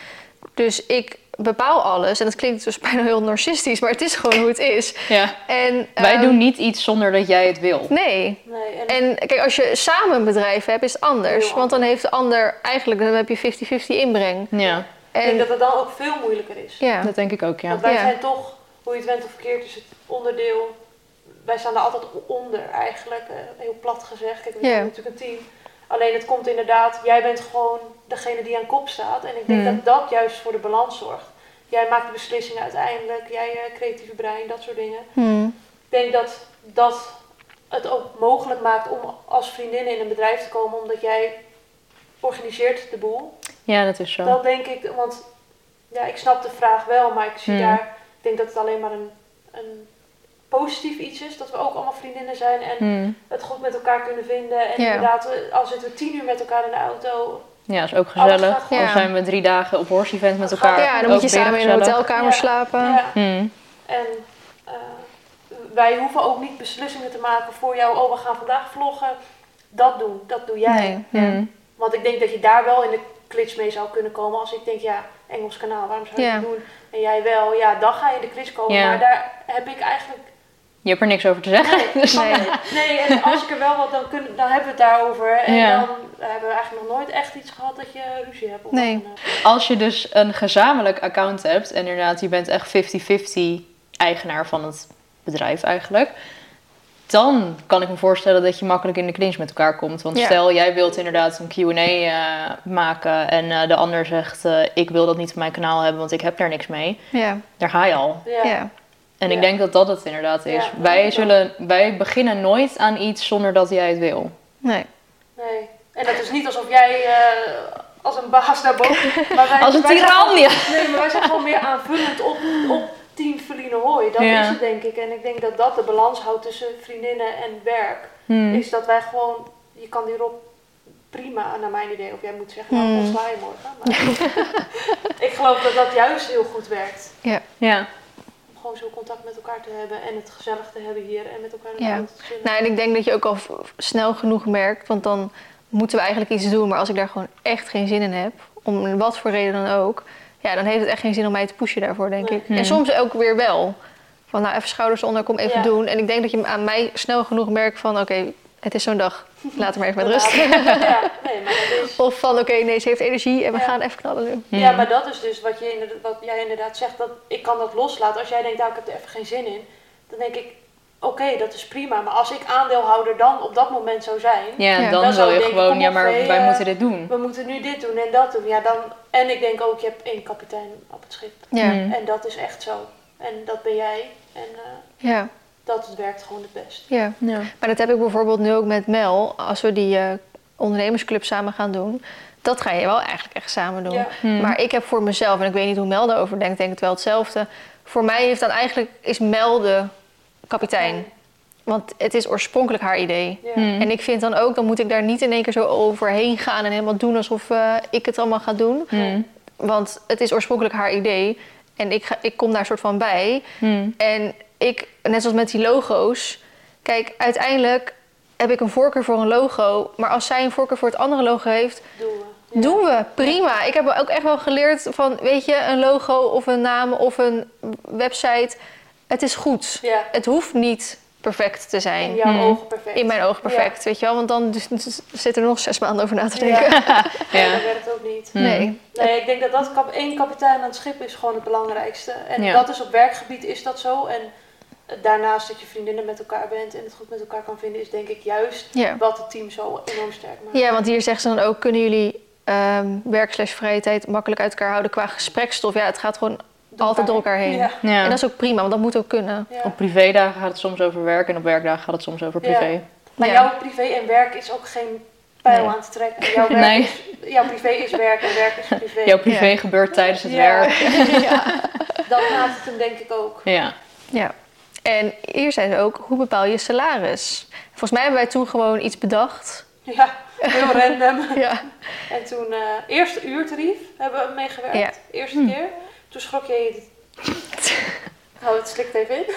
Dus ik bepaal alles. En dat klinkt dus bijna heel narcistisch, maar het is gewoon hoe het is. Ja. En, Wij ehm, doen niet iets zonder dat jij het wil. Nee. Nee, en, En kijk, als je samen een bedrijf hebt, is het anders. Want dan heeft de ander eigenlijk... Dan heb je 50-50 inbreng. Ja, ik denk En dat het dan ook veel moeilijker is. ja. dat denk ik ook, ja. Want wij Ja. zijn toch, hoe je het went of verkeerd, is het onderdeel. Wij staan daar altijd onder eigenlijk, eh, heel plat gezegd. Kijk, we Ja. zijn natuurlijk een team. Alleen het komt inderdaad, jij bent gewoon degene die aan kop staat. En ik denk Hmm. dat dat juist voor de balans zorgt. Jij maakt de beslissingen uiteindelijk, jij eh, creatieve brein, dat soort dingen. Hmm. Ik denk dat dat het ook mogelijk maakt om als vriendin in een bedrijf te komen, omdat jij organiseert de boel. Ja, dat is zo. Dat denk ik, want ja, ik snap de vraag wel, maar ik zie Hmm. daar, ik denk dat het alleen maar een, een positief iets is, dat we ook allemaal vriendinnen zijn en Hmm. het goed met elkaar kunnen vinden. En Ja. inderdaad, al zitten we tien uur met elkaar in de auto, Ja, is ook gezellig. Dan Ja. zijn we drie dagen op horse event met elkaar. ja, dan Ook moet je samen in een hotelkamer Ja. slapen. ja, Hmm. en eh, wij hoeven ook niet beslissingen te maken voor jou, oh we gaan vandaag vloggen. Dat doen, dat doe jij. Nee. Want ik denk dat je daar wel in de klits mee zou kunnen komen. Als ik denk, ja, Engels kanaal, waarom zou je dat doen? En jij wel, ja, dan ga je in de klits komen. Maar daar heb ik eigenlijk... Je hebt er niks over te zeggen. Dus- Nee. Nee, en als ik er wel wat, dan, kun, dan hebben we het daarover. En dan hebben we eigenlijk nog nooit echt iets gehad dat je ruzie hebt. Of Nee. een, Als je dus een gezamenlijk account hebt, en inderdaad, je bent echt 50-50 eigenaar van het bedrijf eigenlijk. Dan kan ik me voorstellen dat je makkelijk in de clinch met elkaar komt. Want Ja. stel, jij wilt inderdaad een Q&A eh, maken en eh, de ander zegt... eh, ik wil dat niet op mijn kanaal hebben, want ik heb daar niks mee. Ja. Daar ga je al. ja. Ja. En ik denk dat dat het inderdaad is. Wij, zullen, wij beginnen nooit aan iets zonder dat jij het wil. Nee. Nee. En dat is niet alsof jij eh, als een baas daarboven... Maar wij, Als een tiran. Nee, maar wij zijn gewoon meer aanvullend op, op team Feline Hooi. Dat Ja. is het denk ik. En ik denk dat dat de balans houdt tussen vriendinnen en werk. Hmm. Is dat wij gewoon, je kan die Rob prima, naar mijn idee, of jij moet zeggen, nou, Hmm. ontsla je morgen. Maar ik geloof dat dat juist heel goed werkt. Ja. Om gewoon zo contact met elkaar te hebben en het gezellig te hebben hier en met elkaar in de Ja. te chillen. Nou, en ik denk dat je ook al snel genoeg merkt, want dan moeten we eigenlijk iets doen. Maar als ik daar gewoon echt geen zin in heb, om wat voor reden dan ook, ja, dan heeft het echt geen zin om mij te pushen daarvoor, denk Nee. ik. Hmm. En soms ook weer wel. Van nou, even schouders onder, kom even Ja. doen. En ik denk dat je aan mij snel genoeg merkt van, oké, het is zo'n dag, laat hem maar even met rust. Ja, nee, maar dat is... Of van, oké, nee, ze heeft energie en we Ja. gaan even knallen nu. Hmm. Ja, maar dat is dus wat, je inderdaad, wat jij inderdaad zegt, dat ik kan dat loslaten. Als jij denkt, nou, ik heb er even geen zin in, dan denk ik, oké, dat is prima. Maar als ik aandeelhouder dan op dat moment zou zijn, Ja, dan Dan zou je denken, gewoon, ja, maar wij eh, moeten dit doen. we moeten nu dit doen en dat doen. Ja, dan, en ik denk ook, je hebt één kapitein op het schip. Ja, Hmm. En dat is echt zo. En dat ben jij. En eh, ja, dat werkt gewoon het best. ja. Ja. Maar dat heb ik bijvoorbeeld nu ook met Mel. Als we die eh, ondernemersclub samen gaan doen. Dat ga je wel eigenlijk echt samen doen. Ja. Hmm. Maar ik heb voor mezelf, en ik weet niet hoe Mel daarover denkt, denk het wel hetzelfde. Voor mij heeft dan eigenlijk, is Mel de kapitein. Want het is oorspronkelijk haar idee. Ja. Hmm. En ik vind dan ook, dan moet ik daar niet in één keer zo overheen gaan en helemaal doen alsof eh, ik het allemaal ga doen. Hmm. Want het is oorspronkelijk haar idee. En ik, ga, ik kom daar soort van bij. Hmm. En ik, net zoals met die logo's. Kijk, uiteindelijk heb ik een voorkeur voor een logo. Maar als zij een voorkeur voor het andere logo heeft, Doen we. Ja. doen we. Prima. Ik heb ook echt wel geleerd van, weet je, een logo of een naam of een website. Het is goed. Ja. Het hoeft niet perfect te In zijn. jouw Hmm. ogen perfect. In mijn ogen perfect, weet je wel. Want dan dus, dus zitten er nog zes maanden over na te denken. Ja. Ja. Ja, dat werkt ook niet. Hmm. Nee. Nee, ik denk dat dat kap één kapitein aan het schip is gewoon het belangrijkste. En Ja. dat is op werkgebied is dat zo. En daarnaast dat je vriendinnen met elkaar bent en het goed met elkaar kan vinden, is denk ik juist Ja. wat het team zo enorm sterk maakt. ja, want hier zeggen ze dan ook... kunnen jullie ehm werk slash vrije tijd makkelijk uit elkaar houden qua gesprekstof? Ja, het gaat gewoon Door altijd door elkaar heen. Ja. Ja. En dat is ook prima, want dat moet ook kunnen. Ja. Op privédagen gaat het soms over werk en op werkdagen gaat het soms over Ja. privé. Maar Ja. jouw privé en werk is ook geen pijl Nee. aan te trekken. Jouw, werk Nee. is, jouw privé is werk en werk is privé. Jouw privé Ja. gebeurt tijdens het Ja. werk. Dat maakt het hem denk ik ook. Ja. Ja. En hier zijn ze ook, hoe bepaal je salaris? Volgens mij hebben wij toen gewoon iets bedacht. Ja, heel random. Ja. En toen, eh eerste uurtarief hebben we meegewerkt. Ja. Eerste Hm. keer. Toen schrok je je... Nou, het slikt even in.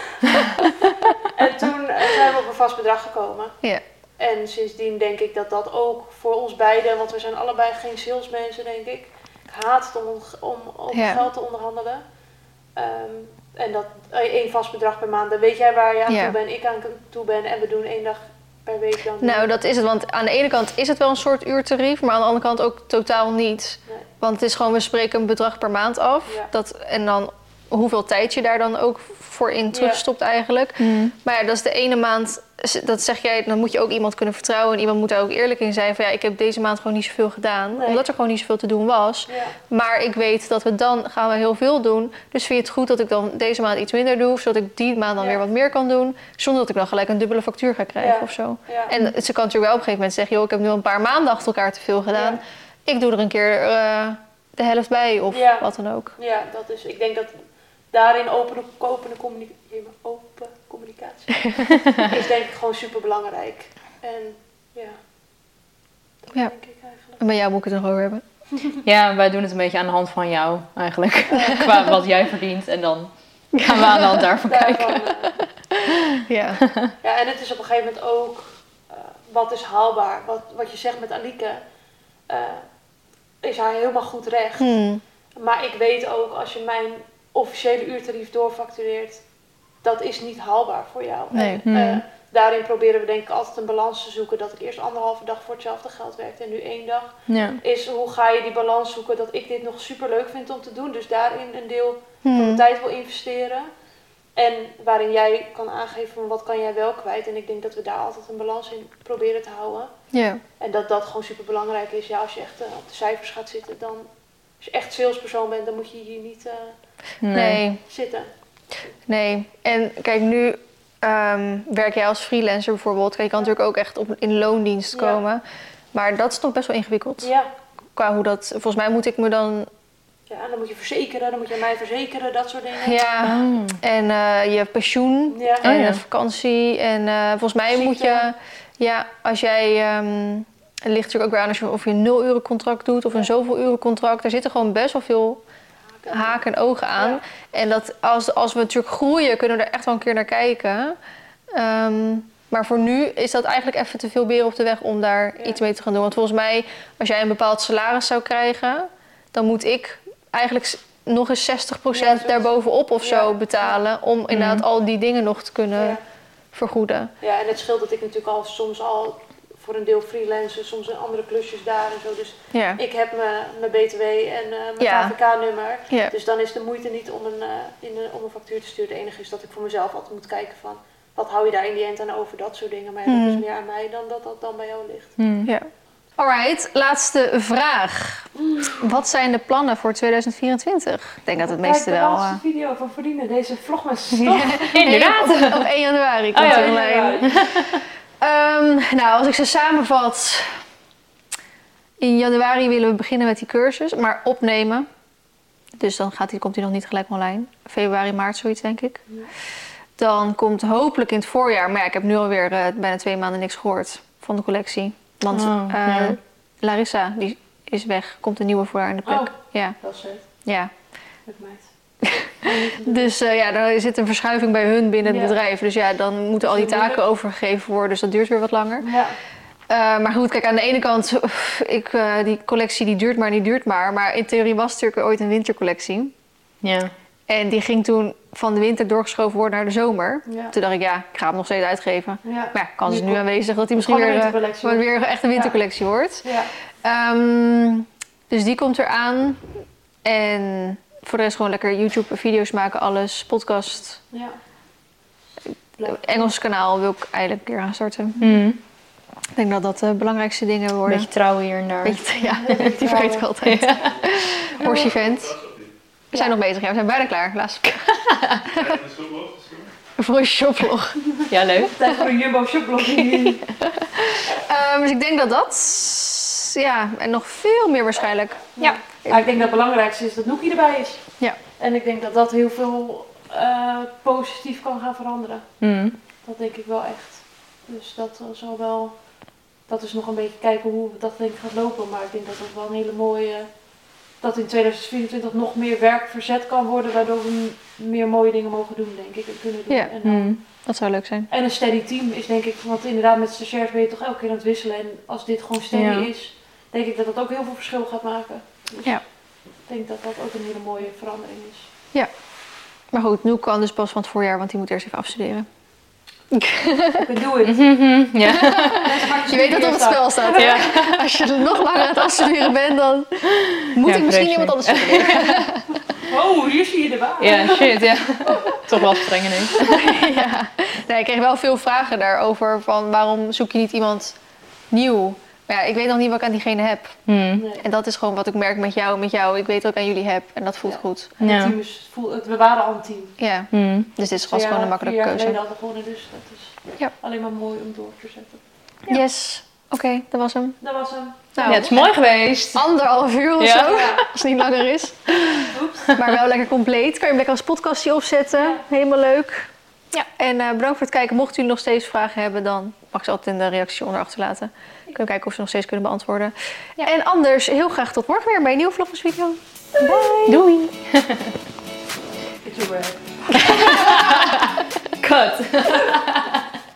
en toen eh, zijn we op een vast bedrag gekomen. Ja. En sindsdien denk ik dat dat ook voor ons beiden, want we zijn allebei geen salesmensen, denk ik. Ik haat het om, om over Ja. geld te onderhandelen. Ehm, en dat eh, één vast bedrag per maand, dan weet jij waar je aan Ja. toe bent, ik aan toe ben. En we doen één dag per week dan. Nou, dat is het. Want aan de ene kant is het wel een soort uurtarief, maar aan de andere kant ook totaal niet. Nee. Want het is gewoon, we spreken een bedrag per maand af. Ja. Dat, en dan hoeveel tijd je daar dan ook voor in terugstopt eigenlijk. Maar ja, dat is de ene maand, dat zeg jij, dan moet je ook iemand kunnen vertrouwen. En iemand moet daar ook eerlijk in zijn van ja, ik heb deze maand gewoon niet zoveel gedaan. Nee. Omdat er gewoon niet zoveel te doen was. Ja. Maar ik weet dat we dan gaan we heel veel doen. Dus vind je het goed dat ik dan deze maand iets minder doe, zodat ik die maand dan Ja. weer wat meer kan doen, zonder dat ik dan gelijk een dubbele factuur ga krijgen Ja. of zo. Ja. En ze kan natuurlijk wel op een gegeven moment zeggen, joh, ik heb nu een paar maanden achter elkaar te veel gedaan. Ik doe er een keer eh, de helft bij of Ja. wat dan ook. Ja, dat is. Ik denk dat daarin open, open, communi- open communicatie is denk ik gewoon super belangrijk. En ja, dat Ja. denk ik eigenlijk. En bij jou moet ik het nog over hebben. Ja, wij doen het een beetje aan de hand van jou eigenlijk. Qua wat jij verdient en dan gaan we aan de hand daarvan kijken. Daarvan, Ja. ja, en het is op een gegeven moment ook eh, wat is haalbaar. Wat, wat je zegt met Alike eh, is haar helemaal goed recht. Hmm. Maar ik weet ook als je mijn officiële uurtarief doorfactureert, dat is niet haalbaar voor jou. Nee. En, Hmm. eh, daarin proberen we denk ik altijd een balans te zoeken. Dat ik eerst anderhalve dag voor hetzelfde geld werkte en nu één dag. Ja. Is hoe ga je die balans zoeken dat ik dit nog super leuk vind om te doen. Dus daarin een deel van Hmm. mijn tijd wil investeren. En waarin jij kan aangeven van wat kan jij wel kwijt. En ik denk dat we daar altijd een balans in proberen te houden. Ja. En dat dat gewoon super belangrijk is. Ja, als je echt eh, op de cijfers gaat zitten, dan als je echt salespersoon bent, dan moet je hier niet eh, Nee. zitten. Nee. En kijk, nu ehm, werk jij als freelancer bijvoorbeeld. Kijk, je kan natuurlijk ook echt op, in loondienst Ja. komen. Maar dat is nog best wel ingewikkeld. Ja, Qua hoe dat... Volgens mij moet ik me dan Ja, dan moet je verzekeren, dan moet je mij verzekeren, dat soort dingen. Ja, Oh. en eh, je pensioen Ja. en Oh, ja. vakantie. En eh, volgens mij Ziekte. moet je, ja, als jij, ehm, het ligt natuurlijk ook weer aan als je, of je een nul uren contract doet of een zoveel uren contract. Daar zitten gewoon best wel veel haken en ogen aan. Ja. En dat als, als we natuurlijk groeien, kunnen we er echt wel een keer naar kijken. Ehm, maar voor nu is dat eigenlijk even te veel beren op de weg om daar Ja. iets mee te gaan doen. Want volgens mij, als jij een bepaald salaris zou krijgen, dan moet ik eigenlijk nog eens 60% Ja, daarbovenop of zo betalen. Om inderdaad al die dingen nog te kunnen vergoeden. Ja, en het scheelt dat ik natuurlijk al soms al voor een deel freelance, soms in andere klusjes daar en zo. Dus Ja. ik heb mijn, mijn BTW en eh, mijn Ja. KVK-nummer. Ja. Dus dan is de moeite niet om een, eh, in een, om een factuur te sturen. Het enige is dat ik voor mezelf altijd moet kijken van... wat hou je daar in die end aan over, dat soort dingen. Maar ja, dat is meer aan mij dan dat dat dan bij jou ligt. Hmm. ja. Alright, laatste vraag. Wat zijn de plannen voor 2024? Ik denk dat het meeste de wel... laatste eh, video van Verdienen, deze vlogmes. Inderdaad. Nee, op, op 1 januari komt Oh ja, Ehm, nou, als ik ze samenvat. In januari willen we beginnen met die cursus, maar opnemen. Dus dan gaat die, komt hij nog niet gelijk online. Februari, maart, zoiets denk ik. Ja. Dan komt hopelijk in het voorjaar. Maar ja, ik heb nu alweer eh, bijna twee maanden niks gehoord van de collectie. Want Oh, eh. Larissa, die is weg. Komt een nieuwe voor haar in de plek. Oh. Ja, Dat is het, ja. meid. Dus eh, ja, dan zit een verschuiving bij hun binnen het Ja. bedrijf. Dus ja, dan moeten al die taken overgegeven worden. Dus dat duurt weer wat langer. Ja. Eh, maar goed, kijk, aan de ene kant, ik, eh, die collectie die duurt maar, die duurt maar. Maar in theorie was het natuurlijk ooit een wintercollectie. Ja. En die ging toen van de winter doorgeschoven worden naar de zomer. Ja. Toen dacht ik, ja, ik ga hem nog steeds uitgeven. Ja. Maar ja, kans is Nu aanwezig dat hij misschien weer, wordt. weer echt een wintercollectie wordt. Ja. Ehm, dus die komt eraan. En voor de rest gewoon lekker YouTube-video's maken, alles. Podcast. Ja. Engels kanaal wil ik eigenlijk een keer gaan starten. Hmm. Ik denk dat dat de belangrijkste dingen Een worden. beetje trouw hier en daar. Beetje, ja, die vergeet ik altijd. Horse event. We zijn nog bezig, ja, we zijn bijna klaar. Laatste voor een shoplog. Ja, leuk. Tijd voor een Jumbo shoplog. Ehm, dus ik denk dat dat, ja, en nog veel meer waarschijnlijk. Ja. Maar ik denk dat het belangrijkste is dat Noekie erbij is. Ja. En ik denk dat dat heel veel eh, positief kan gaan veranderen. Hmm. Dat denk ik wel echt. Dus dat zal wel... Dat is nog een beetje kijken hoe dat denk ik gaat lopen. Maar ik denk dat dat wel een hele mooie... Dat in 2024 nog meer werk verzet kan worden. Waardoor we meer mooie dingen mogen doen, denk ik. En kunnen doen. Ja. En, dan- Hmm. Dat zou leuk zijn. en een steady team is denk ik... Want inderdaad met stagiairs ben je toch elke keer aan het wisselen. En als dit gewoon steady Ja. is... Denk ik dat dat ook heel veel verschil gaat maken. Dus Ja. ik denk dat dat ook een hele mooie verandering is. Maar goed, nu kan dus pas van het voorjaar, want die moet eerst even afstuderen. Ik bedoel het. Mhm. Ja. Je weet dat op het spel staat. ja. Als je er nog langer aan het afstuderen bent, dan moet Ja, ik misschien iemand anders studeren. Oh, hier zie je de baan. Ja, shit, ja. Toch wel streng ineens. ja. Nee, ik kreeg wel veel vragen daarover van waarom zoek je niet iemand nieuw? Maar ja, ik weet nog niet wat ik aan diegene heb. Hmm. Nee. En dat is gewoon wat ik merk met jou, met jou. Ik weet wat ik aan jullie heb en dat voelt Ja. goed. En Ja. team is, voel, het, we waren al een team. Ja, Hmm. dus dit was Twee gewoon een makkelijke keuze. hadden we gewonnen, dus dat is Ja. alleen maar mooi om door te zetten. Yes, oké, dat was hem. Dat was hem. Nou, Ja, het is mooi geweest. anderhalf uur of Ja. zo, als het niet langer is. Oeps. Maar wel lekker compleet. Kan je hem lekker als podcastje opzetten. Ja. Helemaal leuk. Ja. En eh, bedankt voor het kijken. Mochten jullie nog steeds vragen hebben, dan mag ze altijd in de reactie onder achterlaten. Kunnen kijken of ze nog steeds kunnen beantwoorden. En anders heel graag tot morgen weer bij een nieuwe vlogs video. Bye. Doei. It's Cut.